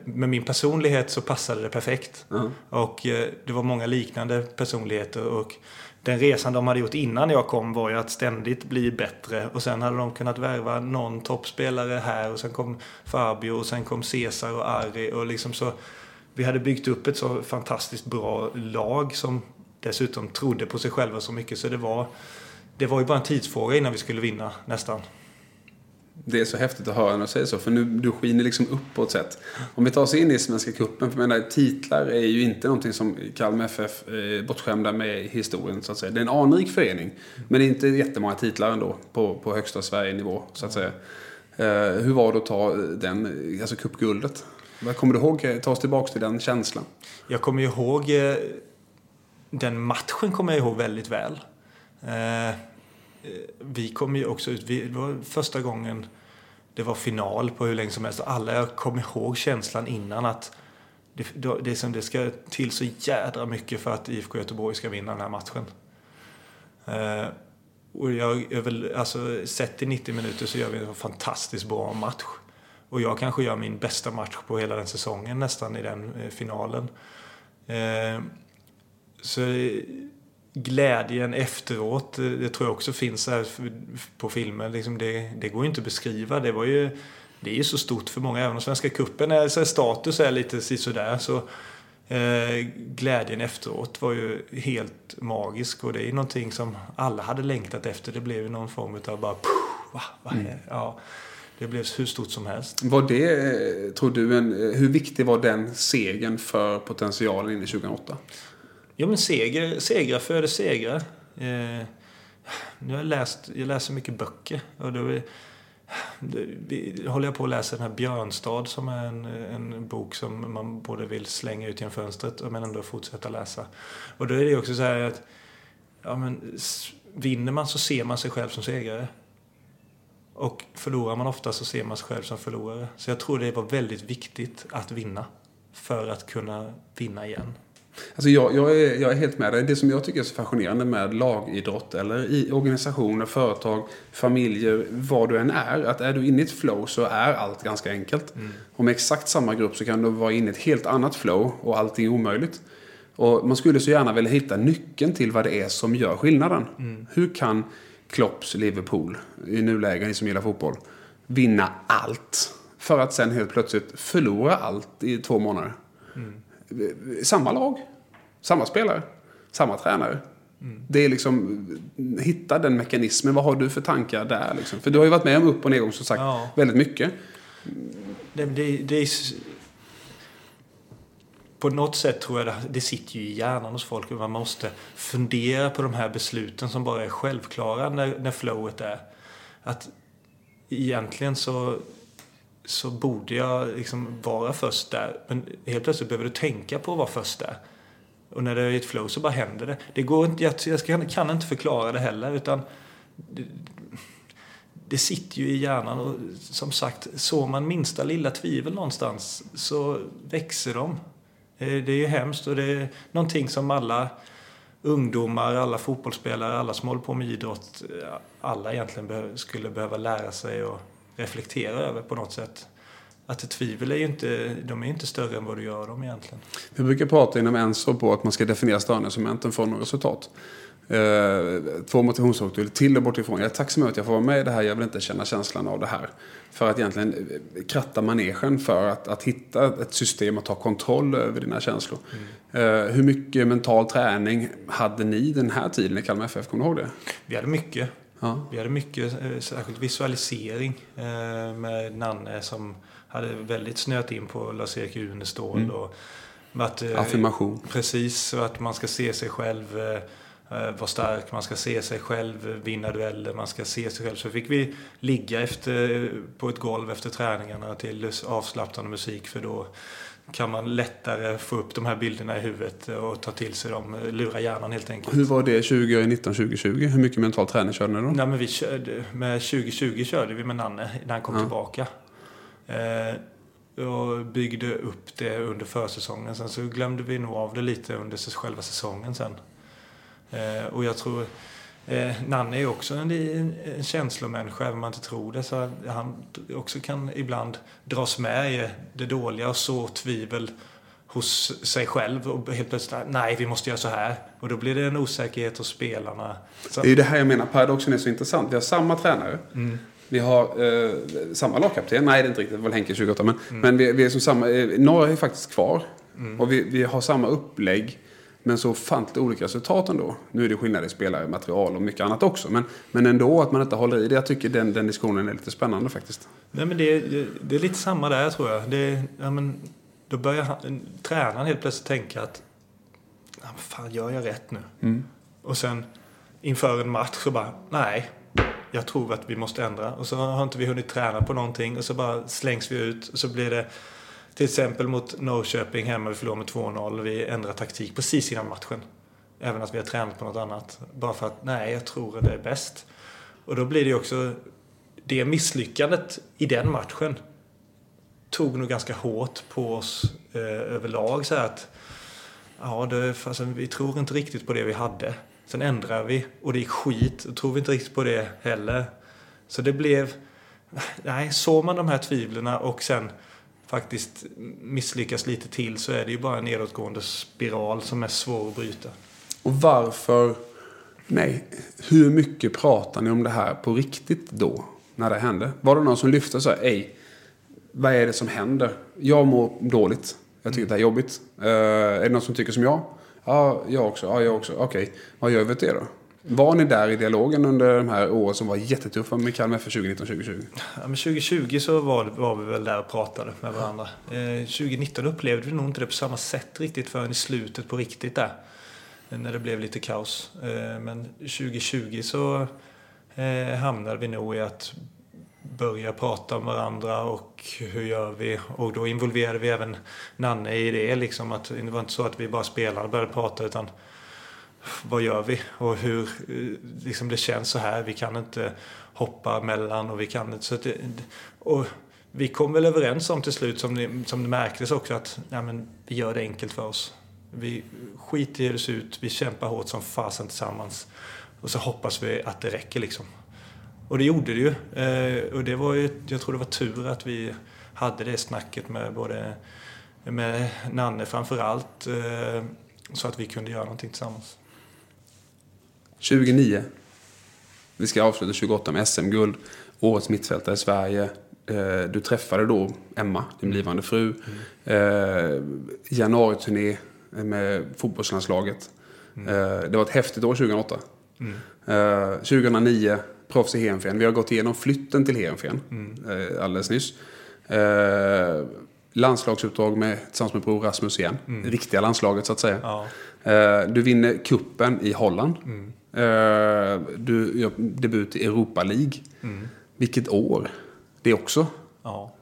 Med min personlighet så passade det perfekt. Ja. Och det var många liknande personligheter. Och den resan de hade gjort innan jag kom var ju att ständigt bli bättre. Och sen hade de kunnat värva någon toppspelare här. Och sen kom Fabio och sen kom Cesar och Ari. Och liksom så vi hade byggt upp ett så fantastiskt bra lag som dessutom trodde på sig själva så mycket så det var det var ju bara en tidsfråga innan vi skulle vinna nästan. Det är så häftigt att höra när du säger så, för nu du skiner liksom upp på ett sätt. Om vi tar oss in i Svenska Cupen, för menar, titlar är ju inte någonting som Kalmar FF är eh, bortskämda med i historien, så att säga. Det är en anrik förening, men det är inte jättemånga titlar ändå på, på högsta Sverige-nivå, så att säga. Eh, hur var det att ta den, alltså cupguldet? Vad kommer du ihåg? Eh, ta oss tillbaka till den känslan. Jag kommer ihåg eh, den matchen kommer jag ihåg väldigt väl. Eh, vi kom ju också ut, det var första gången det var final på hur länge som helst. Alla jag kom ihåg känslan innan att det, det, som det ska till så jädra mycket för att IFK Göteborg ska vinna den här matchen. Och jag, jag alltså, sett i 90 minuter så gör vi en fantastiskt bra match. Och jag kanske gör min bästa match på hela den säsongen nästan i den eh, finalen. Eh, så glädjen efteråt, eh, det tror jag också finns här på filmen. Liksom det, det går ju inte att beskriva. Det var ju det är ju så stort för många. Även om Svenska cupen är så status är lite sådär så eh, glädjen efteråt var ju helt magisk. Och det är någonting som alla hade längtat efter. Det blev ju någon form av bara... va, va, mm. ja. Det blev hur stort som helst. Var det, eh, tror du, en, eh, hur viktig var den segern för potentialen in i 2008? Jo men seger, segrar föder segrar. Eh, nu har jag läst, jag läser mycket böcker. Och då är, vi, håller jag på att läsa den här Björnstad som är en, en bok som man både vill slänga ut genom fönstret men ändå fortsätta läsa. Och då är det också så här att ja, men, vinner man så ser man sig själv som segrare. Och förlorar man ofta så ser man sig själv som förlorare. Så jag tror det var väldigt viktigt att vinna. För att kunna vinna igen. Alltså jag, jag, är, jag är helt med dig. Det som jag tycker är så fascinerande med lagidrott eller i organisationer, företag, familjer, vad du än är. Att är du inne i ett flow så är allt ganska enkelt. Mm. Och med exakt samma grupp så kan du vara inne i ett helt annat flow och allting är omöjligt. Och man skulle så gärna vilja hitta nyckeln till vad det är som gör skillnaden. Mm. Hur kan Klopps Liverpool, i nuläget, ni som gillar fotboll, vinna allt. För att sen helt plötsligt förlora allt i två månader. Mm. Samma lag, samma spelare, samma tränare. Mm. Det är liksom, hitta den mekanismen. Vad har du för tankar där? Liksom? För du har ju varit med om upp och nedgång som sagt ja. väldigt mycket. Det, det, det är, på något sätt tror jag det, det sitter ju i hjärnan hos folk. Man måste fundera på de här besluten som bara är självklara när, när flowet är. Att egentligen så, så borde jag liksom vara först där. Men helt plötsligt behöver du tänka på att vara först där. Och när det är ett flow så bara händer det. det går inte, jag, jag kan, kan inte förklara det heller. utan det, det sitter ju i hjärnan och som sagt, så man minsta lilla tvivel någonstans så växer de. Eh, det är ju hemskt och det är någonting som alla ungdomar, alla fotbollsspelare, alla som håller på med idrott, eh, alla egentligen skulle behöva lära sig och reflektera över på något sätt. Att tvivel är ju inte, de är inte större än vad du gör dem egentligen. Vi brukar prata inom Enso på att man ska definiera störningsmomenten från resultat. Eh, två motivationsfaktorer till och bortifrån. Jag är tacksam över att jag får vara med i det här. Jag vill inte känna känslan av det här. För att egentligen eh, kratta manegen för att, att hitta ett system att ta kontroll över dina känslor. Mm. Eh, hur mycket mental träning hade ni den här tiden i Kalmar FF? Kommer du ihåg det? Vi hade mycket. Ja. Vi hade mycket, särskilt visualisering med Nanne som hade väldigt snöat in på Lars-Erik Unestål. Mm. Och att, Affirmation. Precis, och att man ska se sig själv vara stark, man ska se sig själv vinna dueller, man ska se sig själv. Så fick vi ligga efter, på ett golv efter träningarna till avslappnande musik för då kan man lättare få upp de här bilderna i huvudet och ta till sig dem, lura hjärnan helt enkelt. Hur var det 2019-2020? Hur mycket mental träning körde ni då? Nej, men vi körde, med 2020 körde vi med Nanne när han kom Ja. tillbaka. Eh, och byggde upp det under försäsongen. Sen så glömde vi nog av det lite under själva säsongen sen. Eh, och jag tror... Eh, Nanne är också en, en, en känslomänniska, även om man inte tror det. Så han också kan ibland dras med i det dåliga och så tvivel hos sig själv och helt plötsligt, nej vi måste göra så här. Och då blir det en osäkerhet hos spelarna. Så, Det är ju det här jag menar, paradoxen är så intressant. Vi har samma tränare. mm, Vi har eh, samma lagkapten. Nej, det är inte riktigt. Det var Henke 28. Men, Mm. men vi, vi är som samma. Eh, några är faktiskt kvar. Och vi, vi har samma upplägg. Men så ofantligt olika resultat ändå. Nu är det skillnad i spelare, material och mycket annat också. Men, men ändå att man inte håller i det. Jag tycker den, den diskussionen är lite spännande faktiskt. Nej, men det, är- det är lite samma där tror jag. Det, ja, men, då börjar han, tränaren helt plötsligt tänka att ja, fan, gör jag rätt nu? Och sen inför en match så bara, nej, jag tror att vi måste ändra. Och så har inte vi hunnit träna på någonting och så bara slängs vi ut. Och så blir det till exempel mot Norrköping hemma, vi förlorade med 2-0. Vi ändrar taktik precis innan matchen. Även att vi har tränat på något annat. Bara för att, nej, jag tror att det är bäst. Och då blir det ju också det misslyckandet i den matchen tog nog ganska hårt på oss eh, överlag. Så här att, ja, det, alltså, vi tror inte riktigt på det vi hade. Sen ändrar vi och det gick skit. Då tror vi inte riktigt på det heller. Så det blev... Nej, såg man de här tvivlen och sen faktiskt misslyckas lite till så är det ju bara en nedåtgående spiral som är svår att bryta. Och varför... Nej, hur mycket pratar ni om det här på riktigt då? När det hände? Var det någon som lyfte och sa, ej, vad är det som händer? Jag mår dåligt. Jag tycker det här är jobbigt. Eh, är det någon som tycker som jag? Ja, jag också. Ja, jag också. Okej, vad gör vi åt det då? Var ni där i dialogen under de här åren som var jättetuffa med Kalmar FF 2019-2020? Ja, 2020 så var, var vi väl där och pratade med varandra. Eh, 2019 upplevde vi nog inte det på samma sätt riktigt förrän i slutet på riktigt där. När det blev lite kaos. Eh, men 2020 så eh, hamnade vi nog i att börja prata med varandra och hur gör vi? Och då involverade vi även Nanne i det. Liksom att det var inte så att vi bara spelade och började prata utan vad gör vi och hur eh, liksom det känns så här. Vi kan inte hoppa mellan och vi kan inte... Så att det, och vi kom väl överens om till slut, som det, som det märktes också, att nej, men, vi gör det enkelt för oss. Vi skiter i hur det ser ut, vi kämpar hårt som fasen tillsammans. Och så hoppas vi att det räcker liksom. Och det gjorde det ju. Eh, och det var ju, jag tror det var tur att vi hade det snacket med både med Nanne framför allt. Eh, så att vi kunde göra någonting tillsammans. 2009. Vi ska avsluta 28 med SM-guld. Årets mittfältare i Sverige. Eh, Du träffade då Emma, din blivande fru. Eh, Januariturné med fotbollslandslaget. Eh, Det var ett häftigt år 2008. Eh, 2009, proffs i Heerenveen. Vi har gått igenom flytten till Heerenveen eh, alldeles nyss. Landslagsuppdrag med, tillsammans med bror Rasmus igen. Riktiga landslaget så att säga. Ja. Eh, du vinner kuppen i Holland. Eh, du gör debut i Europa League. Vilket år. Det också. Ja.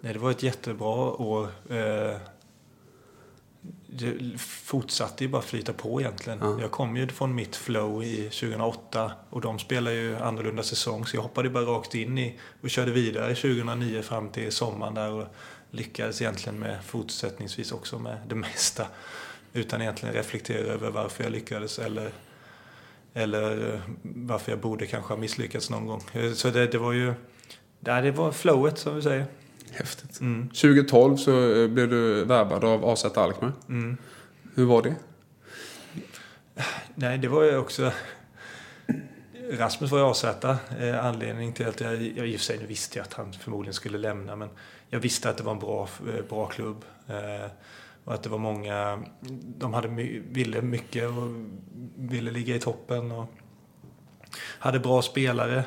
Nej, det var ett jättebra år. Eh, Det fortsatte ju bara flyta på egentligen. Ja. Jag kom ju från mitt flow i 2008 och de spelar ju annorlunda säsong så jag hoppade bara rakt in i och körde vidare 2009 fram till sommaren där och lyckades egentligen med fortsättningsvis också med det mesta utan egentligen reflektera över varför jag lyckades eller eller eh, varför jag borde kanske ha misslyckats någon gång. Eh, Så det, det var ju... Det var flowet som vi säger. Häftigt. Mm. 2012 så eh, blev du värvad av AZ Alkmaar. Mm. Hur var det? Nej, det var ju också... Rasmus var ju AZ. Eh, anledning till att jag... jag I och för sig visste jag att han förmodligen skulle lämna, men jag visste att det var en bra, eh, bra klubb. Eh, och att det var många... De hade, ville mycket och ville ligga i toppen. Och hade bra spelare.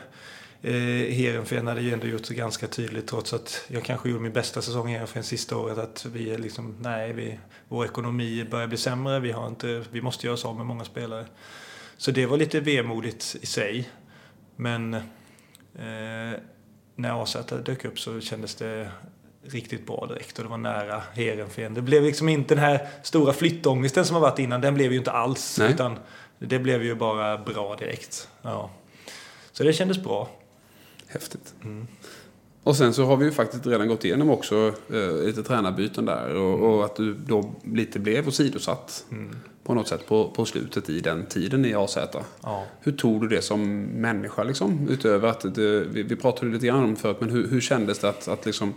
Eh, Heerenveen hade ju ändå gjort det ganska tydligt trots att jag kanske gjorde min bästa säsong i Heerenveen sista året att vi är liksom, nej, vi, vår ekonomi börjar bli sämre, vi, har inte, vi måste göra oss av med många spelare. Så det var lite vemodigt i sig. Men eh, när AZ dök upp så kändes det riktigt bra direkt och det var nära Heerenveen. Det blev liksom inte den här stora flyttångesten som har varit innan. Den blev ju inte alls. Nej. Utan det blev ju bara bra direkt. Ja. Så det kändes bra. Häftigt. Mm. Och sen så har vi ju faktiskt redan gått igenom också eh, lite tränarbyten där och, och att du då lite blev åsidosatt Mm. på något sätt på, på slutet i den tiden i AZ. Ja. Hur tog du det som människa liksom? Utöver att det, vi, vi pratade lite grann om förut, men hur, hur kändes det att, att liksom...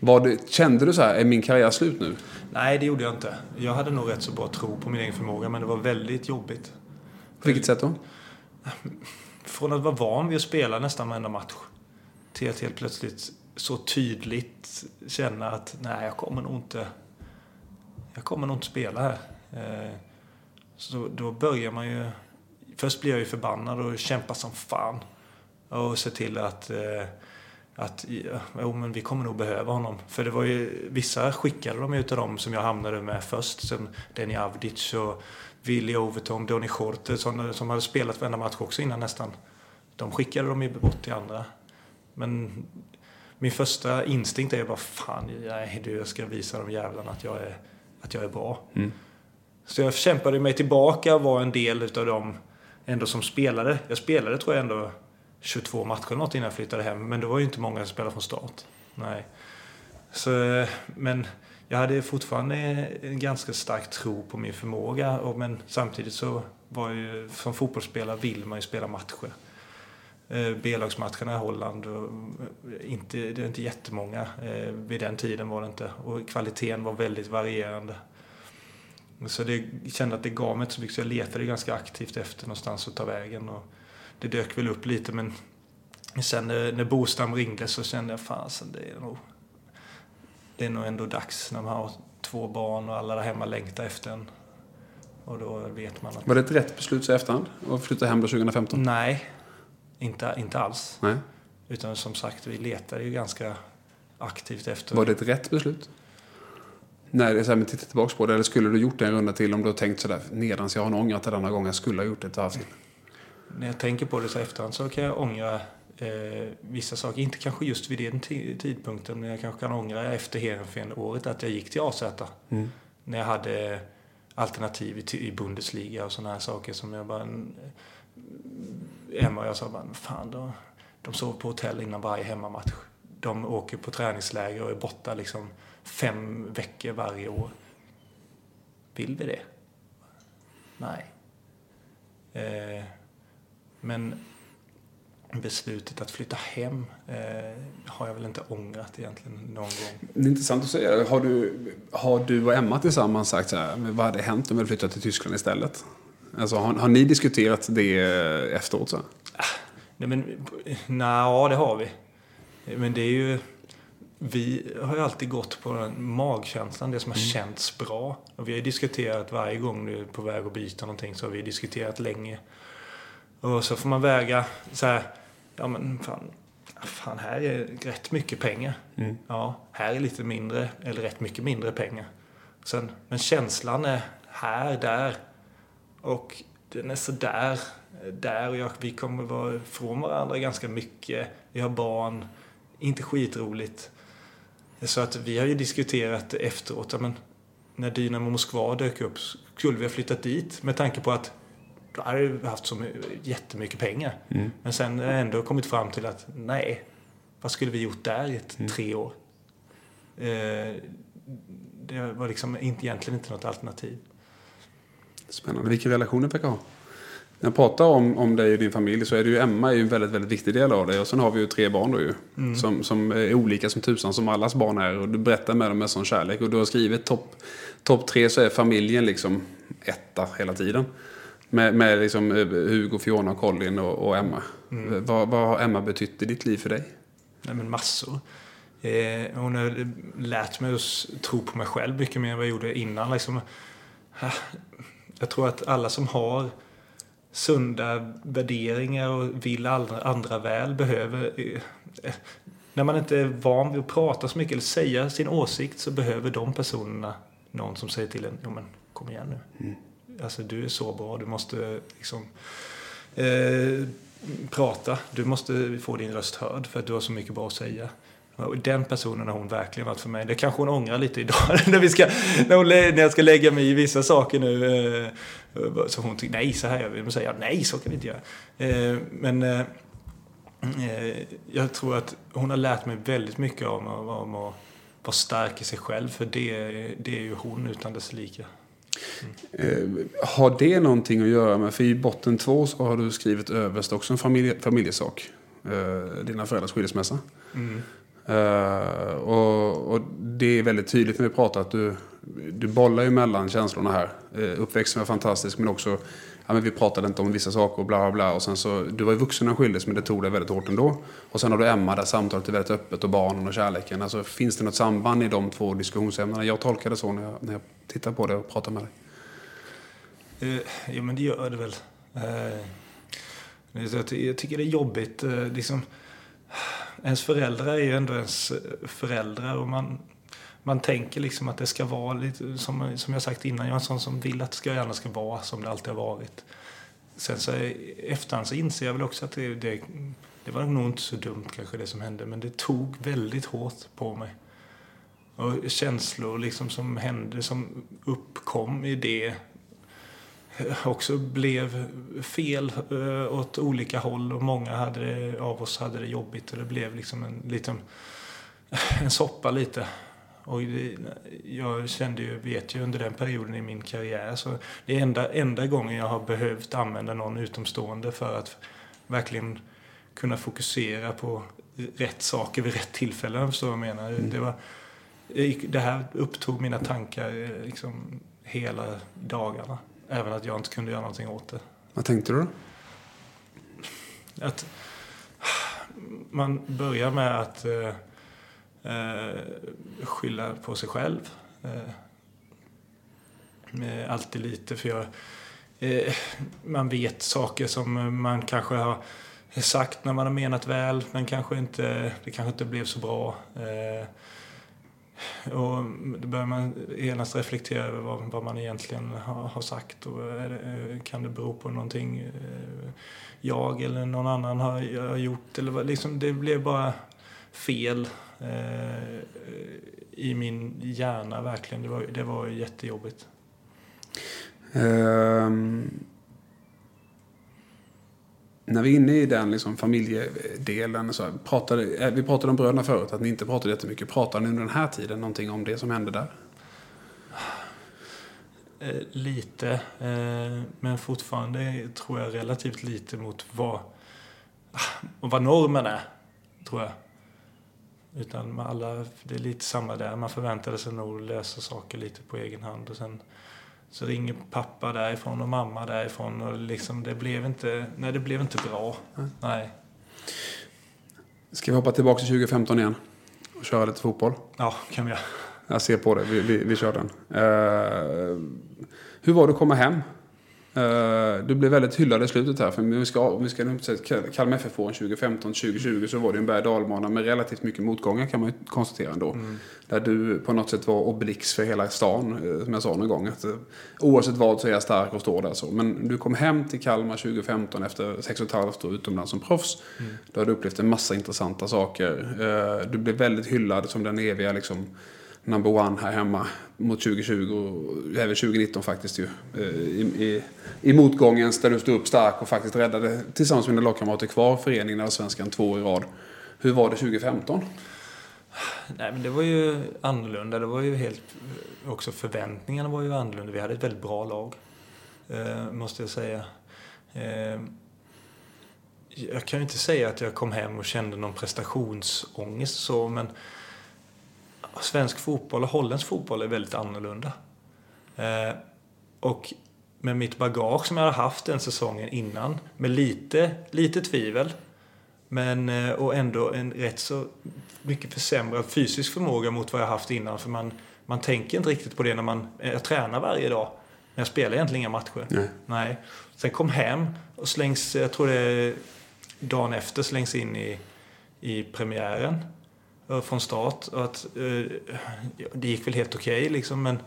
Var kände du så här, är min karriär slut nu? Nej, det gjorde jag inte. Jag hade nog rätt så bra tro på min egen förmåga, men det var väldigt jobbigt. På vilket sätt då? Från att vara van vid att spela nästan varenda match till att helt plötsligt så tydligt känna att nej, jag kommer nog inte, jag kommer nog inte spela här. Eh, Så då börjar man ju... Först blir jag ju förbannad och kämpar som fan. Och ser till att, eh, att jo, men vi kommer nog behöva honom. För det var ju, vissa skickade de utav dem som jag hamnade med först. Som Denny Avdic och Willy Overton, Donny Schorte som, som hade spelat varenda match också innan nästan. De skickade de ju bort till andra. Men min första instinkt är bara fan, nej du, jag ska visa de jävlarna att jag är, att jag är bra. Mm. Så jag kämpade mig tillbaka och var en del utav dem ändå som spelade. Jag spelade tror jag ändå 22 matcher något innan jag flyttade hem. Men det var ju inte många som spelade från start. Nej. Så, men jag hade fortfarande en ganska stark tro på min förmåga. Och, men samtidigt så var jag ju, som fotbollsspelare vill man ju spela matcher. Eh, B-lagsmatcherna i Holland, eh, inte, det är inte jättemånga. Eh, vid den tiden var det inte. Och kvaliteten var väldigt varierande. Så det jag kände att det gav mig inte så mycket, så jag letade ganska aktivt efter någonstans att ta vägen. Och det dök väl upp lite, men sen när, när Bostam ringde så kände jag fasen, det är nog det är nog ändå dags när man har två barn och alla där hemma längtar efter en. Och då vet man att... Var det ett rätt beslut så efterhand? Att flytta hem då 2015? Nej, inte, inte alls. Nej. Utan som sagt, vi letade ju ganska aktivt efter... Var det ett rätt beslut? Nej, det är så här, men titta tillbaka på det. Eller skulle du gjort en runda till om du har tänkt sådär, nedans jag har ångrat det denna gången, jag skulle ha gjort ett varv till. När jag tänker på det så efterhand så kan jag ångra eh, vissa saker. Inte kanske just vid den ti- tidpunkten, men jag kanske kan ångra efter Heerenveen-året att jag gick till AZ. Mm. När jag hade alternativ i, i Bundesliga och sådana här saker som jag bara... Emma och jag sa bara, fan då, de sover på hotell innan varje hemmamatch. De åker på träningsläger och är borta liksom fem veckor varje år. Vill vi det? Nej. Eh, men beslutet att flytta hem eh, har jag väl inte ångrat egentligen någon gång. Det är intressant att säga. Har du, har du och Emma tillsammans sagt så här, vad hade hänt om vi flyttat till Tyskland istället? Alltså, har, har ni diskuterat det efteråt? Så? Nej, men nej, det har vi. Men det är ju... Vi har ju alltid gått på den magkänslan, det som har känts bra. Och vi har ju diskuterat varje gång du är på väg att byta någonting så har vi diskuterat länge. Och så får man väga så här, ja men fan, fan här är rätt mycket pengar. Mm. Ja, här är lite mindre, eller rätt mycket mindre pengar. Sen, men känslan är här, där. Och den är så där, där och jag, vi kommer vara ifrån varandra ganska mycket. Vi har barn, inte skitroligt. Så att vi har ju diskuterat efteråt, ja, men när Dynamo Moskva dök upp, skulle vi ha flyttat dit med tanke på att då hade vi haft så my- jättemycket pengar. Mm. Men sen har jag ändå kommit fram till att nej, vad skulle vi gjort där i ett, Mm. tre år? Eh, det var liksom inte, egentligen inte något alternativ. Spännande. Vilken relation du verkar ha. När jag pratar om, om dig och din familj så är det ju Emma är ju en väldigt, väldigt viktig del av dig. Och sen har vi ju tre barn då ju. Som, som är olika som tusan som allas barn är. Och du berättar med dem med sån kärlek. Och du har skrivit topp top tre så är familjen liksom etta hela tiden. Med, med liksom eh, Hugo, Fiona, Colin och, och Emma. Vad, vad har Emma betytt i ditt liv för dig? Nej, men massor. Eh, hon har lärt mig att tro på mig själv mycket mer än vad jag gjorde innan. Liksom, jag tror att alla som har sunda värderingar och vill andra, andra väl behöver... eh, eh, när man inte är van vid att prata så mycket eller säga sin åsikt så behöver de personerna någon som säger till en, jo men kom igen nu. Alltså du är så bra, du måste liksom eh, prata. Du måste få din röst hörd för att du har så mycket bra att säga. Och den personen har hon verkligen varit för mig. Det kanske hon ångrar lite idag när, vi ska, när, hon, när jag ska lägga mig i vissa saker nu. Eh, så hon tycker nej, så här gör vi. Men säger jag nej, så kan vi inte göra. Eh, men eh, eh, jag tror att hon har lärt mig väldigt mycket om, om om att vara stark i sig själv. För det, det är ju hon utan dess lika. Mm. har det någonting att göra med, för i botten två så har du skrivit överst också en familje, familjesak. Eh, dina föräldrars skilsmässa. Mm. Och, och, det är väldigt tydligt när vi pratar att du, du bollar ju mellan känslorna här. Uppväxten var fantastisk men också, ja men vi pratade inte om vissa saker och bla bla bla. Och sen så, du var ju vuxen när skildes men det tog dig väldigt hårt ändå. Och sen har du Emma där samtalet är väldigt öppet och barnen och kärleken. Alltså finns det något samband i de två diskussionsämnena? Jag tolkar det så när jag, när jag tittar på det och pratar med dig. Eh, uh, ja men det gör det väl. Uh, jag tycker det är jobbigt. Uh, liksom, ens föräldrar är ju ändå ens föräldrar och man, man tänker liksom att det ska vara lite, som, som jag sagt innan, jag är en sån som vill att det ska, gärna ska vara som det alltid har varit. Sen så efterhand så inser jag väl också att det, det, det var nog inte så dumt kanske det som hände, men det tog väldigt hårt på mig. Och känslor liksom som hände, som uppkom i det också blev fel eh, åt olika håll och många hade av oss hade det jobbigt och det blev liksom en liten en soppa lite. Och jag kände ju, vet ju under den perioden i min karriär så det är enda, enda gången jag har behövt använda någon utomstående för att verkligen kunna fokusera på rätt saker vid rätt tillfälle, förstår vad jag menar. Mm. Det, var, det här upptog mina tankar eh, liksom hela dagarna. Även att jag inte kunde göra någonting åt det. Vad tänkte du då? Att man börjar med att eh, skylla på sig själv. Eh, alltid lite, för jag, eh, man vet saker som man kanske har sagt när man har menat väl, men kanske inte, det kanske inte blev så bra. Eh, och då börjar man genast reflektera över vad, vad man egentligen har, har sagt. Och det, eh, kan det bero på någonting eh, jag eller någon annan har, har gjort? Eller liksom, det blev bara fel eh, i min hjärna verkligen. Det var, det var jättejobbigt. Um, när vi är inne i den liksom familjedelen, så pratade, eh, vi pratade om bröderna förut, att ni inte pratade jättemycket. Pratar ni under den här tiden någonting om det som hände där? Eh, lite, eh, men fortfarande tror jag relativt lite mot vad, vad normen är, tror jag. Utan med alla, det är lite samma där. Man förväntade sig nog lösa saker lite på egen hand. Och sen så ringer pappa därifrån och mamma därifrån och liksom det blev inte, nej det blev inte bra. Mm. Nej. Ska vi hoppa tillbaka till 2015 igen? Och köra lite fotboll? Ja, kan vi göra. Jag ser på det, vi, vi, vi kör den. Uh, hur var det att komma hem? Uh, du blev väldigt hyllad i slutet här. För vi ska, om vi ska Kalmar FF åren 2015-2020 så var det en berg dalbana med relativt mycket motgångar kan man konstatera ändå. Mm. Där du på något sätt var obelix för hela stan, eh, som jag sa någon gång. Att, uh, oavsett vad så är jag stark och står där så. Men du kom hem till Kalmar 2015 efter sex och ett halvt år utomlands som proffs. Mm. Då har du upplevt en massa intressanta saker. Du blev väldigt hyllad som den eviga liksom, number one här hemma mot 2020 och även 2019 faktiskt ju. Eh, I, i, i motgången där du stod upp stark och faktiskt räddade tillsammans med dina lagkamrater kvar föreningen Allsvenskan två år i rad. Hur var det 2015? Nej men det var ju annorlunda. Det var ju helt... Också förväntningarna var ju annorlunda. Vi hade ett väldigt bra lag. Eh, måste jag säga. Eh, jag kan ju inte säga att jag kom hem och kände någon prestationsångest så men svensk fotboll och holländsk fotboll är väldigt annorlunda. Eh, och med mitt bagage som jag har haft den säsongen innan, med lite, lite tvivel, men, eh, och ändå en rätt så mycket försämrad fysisk förmåga mot vad jag haft innan. För man, man tänker inte riktigt på det när man eh, jag tränar varje dag. Men jag spelar egentligen inga matcher. Nej. Nej. Sen kom hem och slängs, jag tror det är dagen efter, slängs in i, i premiären Eh, från start. Och att, eh, det gick väl helt okej okay, liksom, men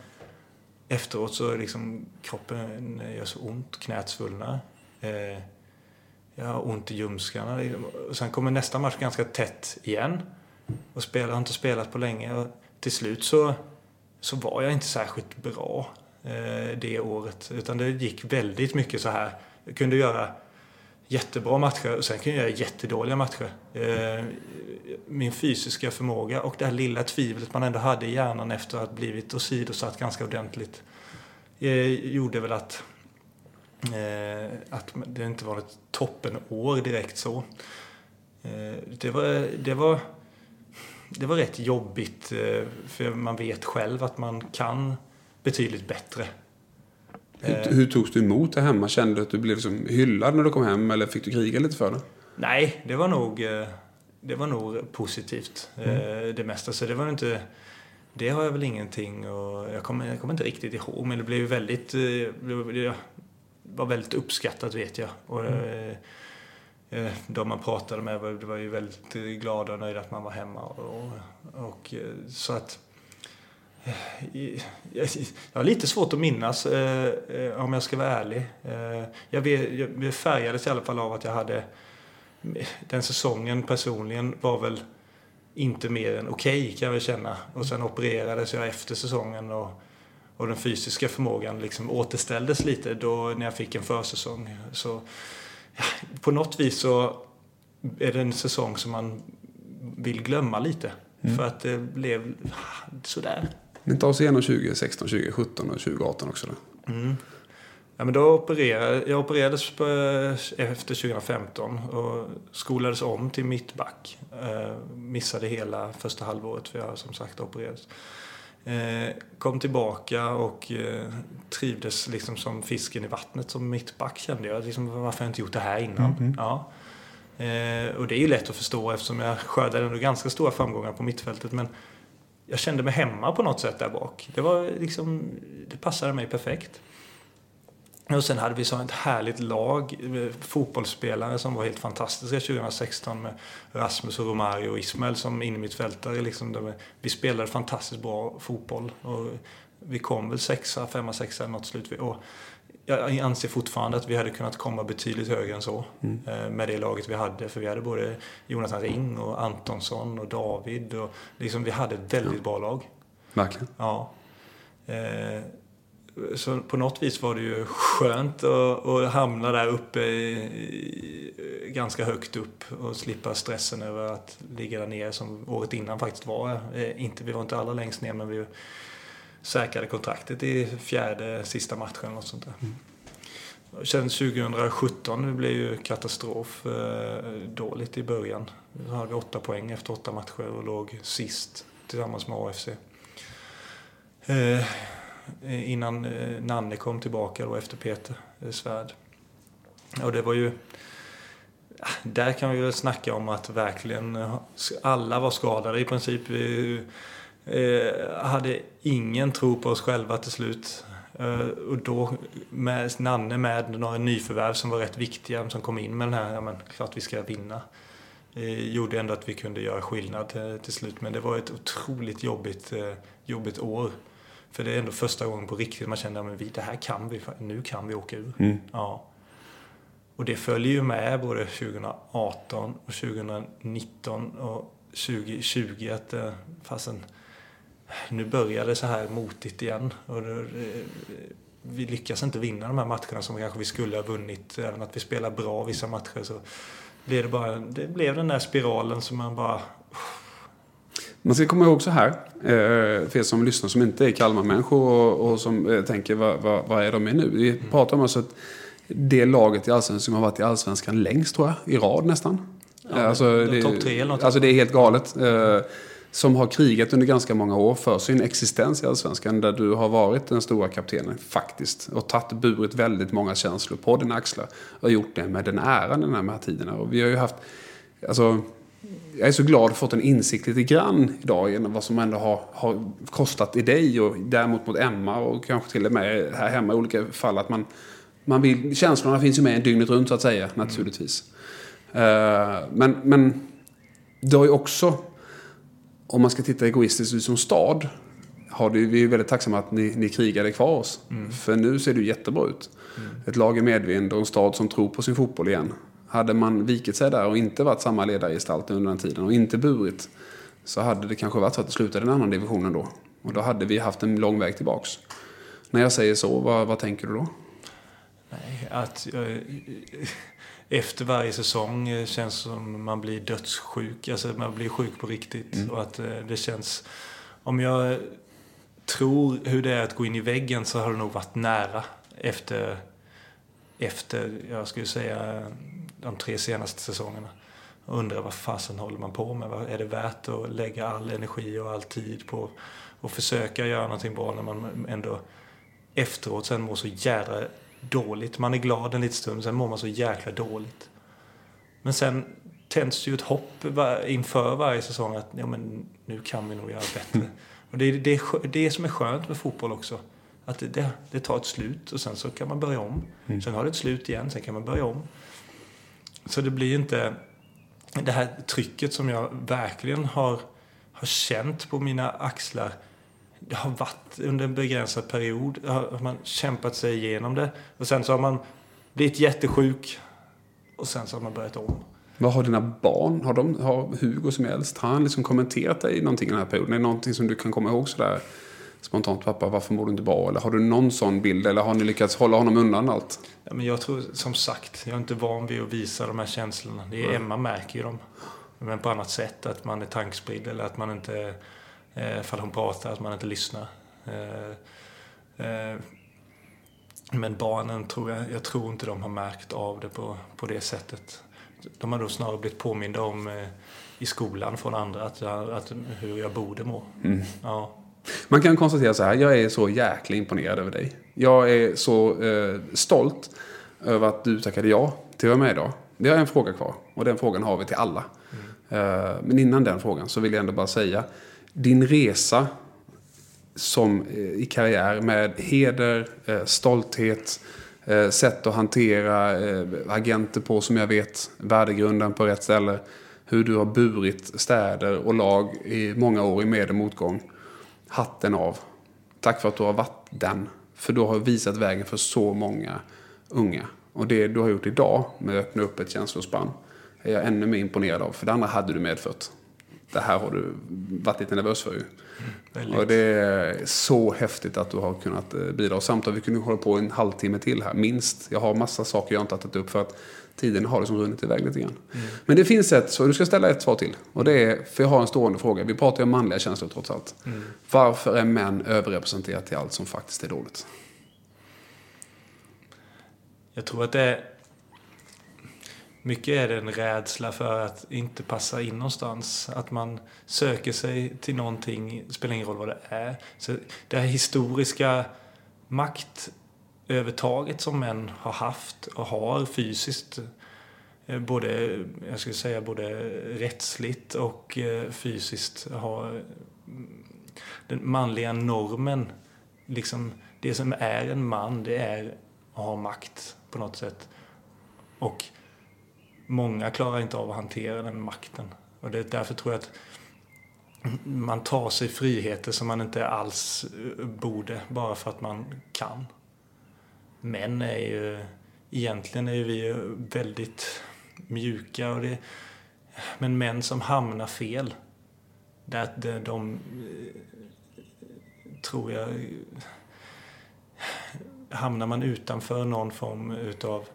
efteråt så liksom kroppen eh, gör så ont, knät svullnar. Eh, jag har ont i ljumskarna. Liksom. Sen kommer nästa match ganska tätt igen. Och spelar, har inte spelat på länge. Och till slut så, så var jag inte särskilt bra eh, det året. Utan det gick väldigt mycket så här. Jag kunde göra jättebra matcher och sen kan jag göra jättedåliga matcher. Eh, min fysiska förmåga och det här lilla tvivlet man ändå hade i hjärnan efter att ha blivit åsidosatt ganska ordentligt eh, gjorde väl att, eh, att det inte var ett toppenår direkt så. Det var, det var, det var rätt jobbigt för man vet själv att man kan betydligt bättre. Hur, hur togs du emot det hemma? Kände du att du blev liksom hyllad när du kom hem eller fick du kriga lite för det? Nej, det var nog, eh, det var nog positivt eh, mm. det mesta. Så det var inte... Det har jag väl ingenting och jag kommer, jag kommer inte riktigt ihåg men det blev väldigt, eh, det var väldigt uppskattat vet jag. Och, mm. De man pratade med var ju väldigt glada och nöjda att man var hemma. Och, och så att jag har lite svårt att minnas eh, eh, om jag ska vara ärlig. Eh, jag, färgades i alla fall av att jag hade den säsongen personligen var väl inte mer än okej okay, kan jag känna. Och sen opererades jag efter säsongen och, och den fysiska förmågan liksom återställdes lite då när jag fick en försäsong. Så på något vis så är det en säsong som man vill glömma lite. Mm. För att det blev sådär. Men ta oss igenom 2016, 2017 och 2018 också då. Mm. Ja, men då opererade, jag opererades på, efter 2015 och skolades om till mittback. Eh, missade hela första halvåret för jag som sagt opererades. Eh, kom tillbaka och eh, trivdes liksom som fisken i vattnet som mittback kände jag. Liksom, varför har jag inte gjort det här innan? Mm -hmm. ja. Eh, och det är ju lätt att förstå eftersom jag skördade ändå ganska stora framgångar på mittfältet. Men jag kände mig hemma på något sätt där bak. Det, var liksom, det passade mig perfekt. Och sen hade vi så ett härligt lag, eh, fotbollsspelare som var helt fantastiska 2016 med Rasmus och Romario och Ismael som innermittfältare. Liksom, vi spelade fantastiskt bra fotboll. Och vi kom väl sexa, femma, sexa något slut. Och jag anser fortfarande att vi hade kunnat komma betydligt högre än så mm. Eh, med det laget vi hade. För vi hade både Jonathan Ring och Antonsson och David. Och liksom, vi hade ett väldigt ja. bra lag. Verkligen. Ja. Eh, så på något vis var det ju skönt att, att hamna där uppe i, ganska högt upp och slippa stressen över att ligga där nere som året innan faktiskt var. Eh, inte, vi var inte alla längst ner men vi säkrade kontraktet i fjärde sista matchen. Och sånt där. Mm. Sen 2017 det blev ju katastrof eh, dåligt i början. Då hade vi åtta poäng efter åtta matcher och låg sist tillsammans med AFC. Eh, innan eh, Nanne kom tillbaka då efter Peter eh, Svärd. Och det var ju... Där kan vi väl snacka om att verkligen alla var skadade i princip. Vi, Eh, hade ingen tro på oss själva till slut. Eh, och då med Nanne med några nyförvärv som var rätt viktiga som kom in med den här, ja men klart vi ska vinna. Eh, gjorde ändå att vi kunde göra skillnad eh, till slut. Men det var ett otroligt jobbigt, eh, jobbigt år. För det är ändå första gången på riktigt man känner att det här kan vi, nu kan vi åka ur. Mm. Ja. Och det följer ju med både 2018 och 2019 och 2020 att eh, fasen, nu börjar det så här motigt igen. Och det, vi lyckas inte vinna de här matcherna som kanske vi skulle ha vunnit. Även att vi spelar bra vissa matcher så blev det bara, det blev den där spiralen som man bara... Man ska komma ihåg så här, eh, för er som lyssnar som inte är Kalmar-människor och, och som eh, tänker vad, vad, vad är de med nu? Vi mm. pratar om alltså att det laget i Allsvenskan som har varit i Allsvenskan längst tror jag, i rad nästan. Ja, alltså, det, något. Alltså det är helt galet. Eh, som har krigat under ganska många år för sin existens i Allsvenskan. Där du har varit den stora kaptenen faktiskt. Och tagit burit väldigt många känslor på dina axlar. Och gjort det med den äran den här, här tiderna. Och vi har ju haft, alltså, jag är så glad att fått en insikt lite grann idag genom vad som ändå har, har kostat i dig och däremot mot Emma och kanske till och med här hemma i olika fall. Att man, man vill, känslorna finns ju med dygnet runt så att säga naturligtvis. Mm. Uh, men, men det har ju också om man ska titta egoistiskt som stad har det, vi är väldigt tacksamma att ni, ni krigade kvar oss. Mm. För nu ser det jättebra ut. Mm. Ett lag i medvind och en stad som tror på sin fotboll igen. Hade man vikit sig där och inte varit samma ledargestalt under den tiden och inte burit så hade det kanske varit så att det slutade i en annan division ändå. Och då hade vi haft en lång väg tillbaks. När jag säger så, vad, vad tänker du då? Nej, att eh, efter varje säsong eh, känns som man blir dödssjuk. Alltså man blir sjuk på riktigt. Mm. Och att eh, det känns... Om jag tror hur det är att gå in i väggen så har det nog varit nära efter, efter jag skulle säga, de tre senaste säsongerna. Och undrar vad fasen håller man på med? Är det värt att lägga all energi och all tid på att försöka göra någonting bra när man ändå efteråt sen mår så jävla dåligt. Man är glad en liten stund, sen mår man så jäkla dåligt. Men sen tänds ju ett hopp inför varje säsong att ja, men nu kan vi nog göra bättre. Och det är det, det som är skönt med fotboll också. Att det, det, tar ett slut och sen så kan man börja om. Sen har det ett slut igen, sen kan man börja om. Så det blir inte det här trycket som jag verkligen har, har känt på mina axlar. Det har varit under en begränsad period. Har man kämpat sig igenom det. Och sen så har man blivit jättesjuk. Och sen så har man börjat om. Vad har dina barn, har, de, har Hugo som är äldst, har han liksom kommenterat dig någonting i den här perioden? Är det någonting som du kan komma ihåg sådär spontant? Pappa, varför mår du inte bra? Eller har du någon sån bild? Eller har ni lyckats hålla honom undan allt? Ja, men jag tror, som sagt, jag är inte van vid att visa de här känslorna. Det är, Emma märker ju dem. Men på annat sätt. Att man är tankspridd eller att man inte, ifall hon pratar, att man inte lyssnar. Eh, eh, men barnen tror jag, jag tror inte de har märkt av det på, på det sättet. De har då snarare blivit påminda om eh, i skolan från andra att, jag, att hur jag borde må. Ja. Man kan konstatera så här, jag är så jäkla imponerad över dig. Jag är så eh, stolt över att du tackade ja till att vara med idag. Vi har en fråga kvar och den frågan har vi till alla. Eh, men innan den frågan så vill jag ändå bara säga, din resa som eh, i karriär med heder, eh, stolthet, eh, sätt att hantera agenter på som jag vet, värdegrunden på rätt ställe. Hur du har burit städer och lag i många år i med och motgång. Hatten av. Tack för att du har varit den. För du har visat vägen för så många unga. Och det du har gjort idag med att öppna upp ett känslospann är jag ännu mer imponerad av. För det andra hade du medfört. Det här har du varit lite nervös för ju. Väldigt. Och det är så häftigt att du har kunnat eh, bidra. Samt att vi kunde hålla på en halvtimme till här, minst. Jag har massa saker jag inte har tagit upp för att tiden har liksom runnit iväg lite grann. Men det finns ett, så du ska ställa ett svar till. Och det är, för jag har en stående fråga. Vi pratar ju om manliga känslor trots allt. Varför är män överrepresenterade till allt som faktiskt är dåligt? Jag tror att det är... Mycket är det en rädsla för att inte passa in någonstans. Att man söker sig till någonting, det spelar ingen roll vad det är. Så det här historiska maktövertaget som män har haft och har fysiskt, eh, både, jag skulle säga både rättsligt och eh, fysiskt, har mm, den manliga normen, liksom det som är en man, det är att ha makt på något sätt. Och många klarar inte av att hantera den makten. Och det är därför tror jag att man tar sig friheter som man inte alls eh, borde, bara för att man kan. Män är ju, egentligen är ju vi väldigt mjuka och det, men män som hamnar fel, där de, de tror jag hamnar man utanför någon form utav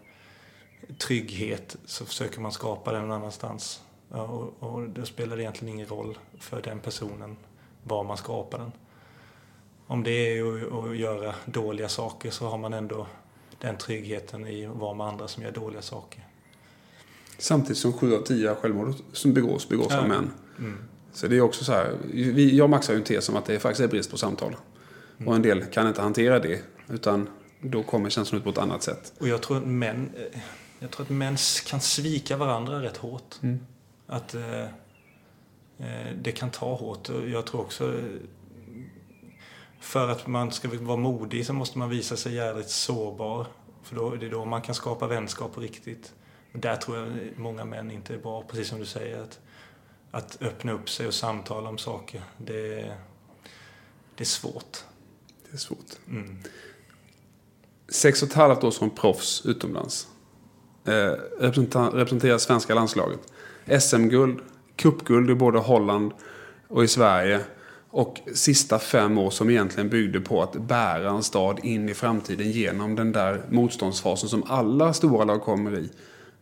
trygghet så försöker man skapa den någon annanstans. Ja, och, och då spelar det egentligen ingen roll för den personen var man skapar den. Om det är att, göra dåliga saker så har man ändå den tryggheten i att vara med andra som gör dåliga saker. Samtidigt som sju av tio självmord som begås, begås Ja. av män. Mm. Så det är också så här, vi, jag maxar ju en tes om att det faktiskt är brist på samtal. Och en del kan inte hantera det, utan då kommer känslan ut på ett annat sätt. Och jag tror att män, eh, jag tror att män kan svika varandra rätt hårt. Att eh, eh, det kan ta hårt. Jag tror också eh, för att man ska vara modig så måste man visa sig jävligt sårbar. För då, det är då man kan skapa vänskap på riktigt. Och där tror jag många män inte är bra, precis som du säger. Att, att öppna upp sig och samtala om saker, det, det är svårt. Det är svårt. Mm. Sex och ett halvt år som proffs utomlands. Eh, representerar, svenska landslaget. SM-guld, cupguld i både Holland och i Sverige. Och sista fem år som egentligen byggde på att bära en stad in i framtiden genom den där motståndsfasen som alla stora lag kommer i.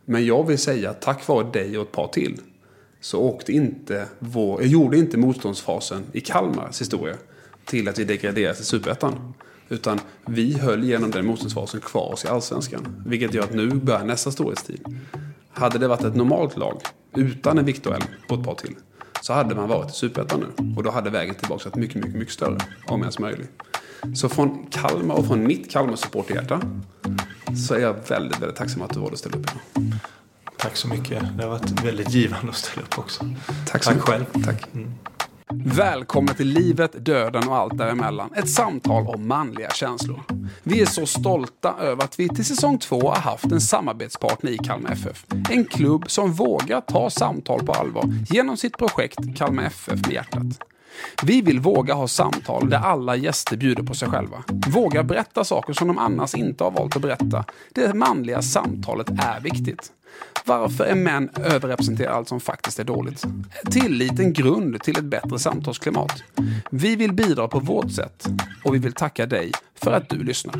Men jag vill säga att tack vare dig och ett par till så åkte inte vår, gjorde inte motståndsfasen i Kalmars historia till att vi degraderade till superettan. Utan vi höll genom den motståndsfasen kvar oss i allsvenskan. Vilket gör att nu börjar nästa storhetstid. Hade det varit ett normalt lag utan en Victor Elm på ett par till så hade man varit i superettan nu. Och då hade vägen tillbaka varit mycket, mycket, mycket större. Om ens möjligt. Så från Kalmar och från mitt Kalmar supporterhjärta så är jag väldigt, väldigt tacksam att du valde att ställa upp idag. Tack så mycket. Det har varit väldigt givande att ställa upp också. Tack, så Tack mycket. själv. Tack. Välkommen till livet, döden och allt däremellan. Ett samtal om manliga känslor. Vi är så stolta över att vi till säsong två har haft en samarbetspartner i Kalmar FF. En klubb som vågar ta samtal på allvar genom sitt projekt Kalmar FF med hjärtat. Vi vill våga ha samtal där alla gäster bjuder på sig själva. Våga berätta saker som de annars inte har valt att berätta. Det manliga samtalet är viktigt. Varför är män överrepresenterade allt som faktiskt är dåligt? Tillit en grund till ett bättre samtalsklimat. Vi vill bidra på vårt sätt och vi vill tacka dig för att du lyssnar.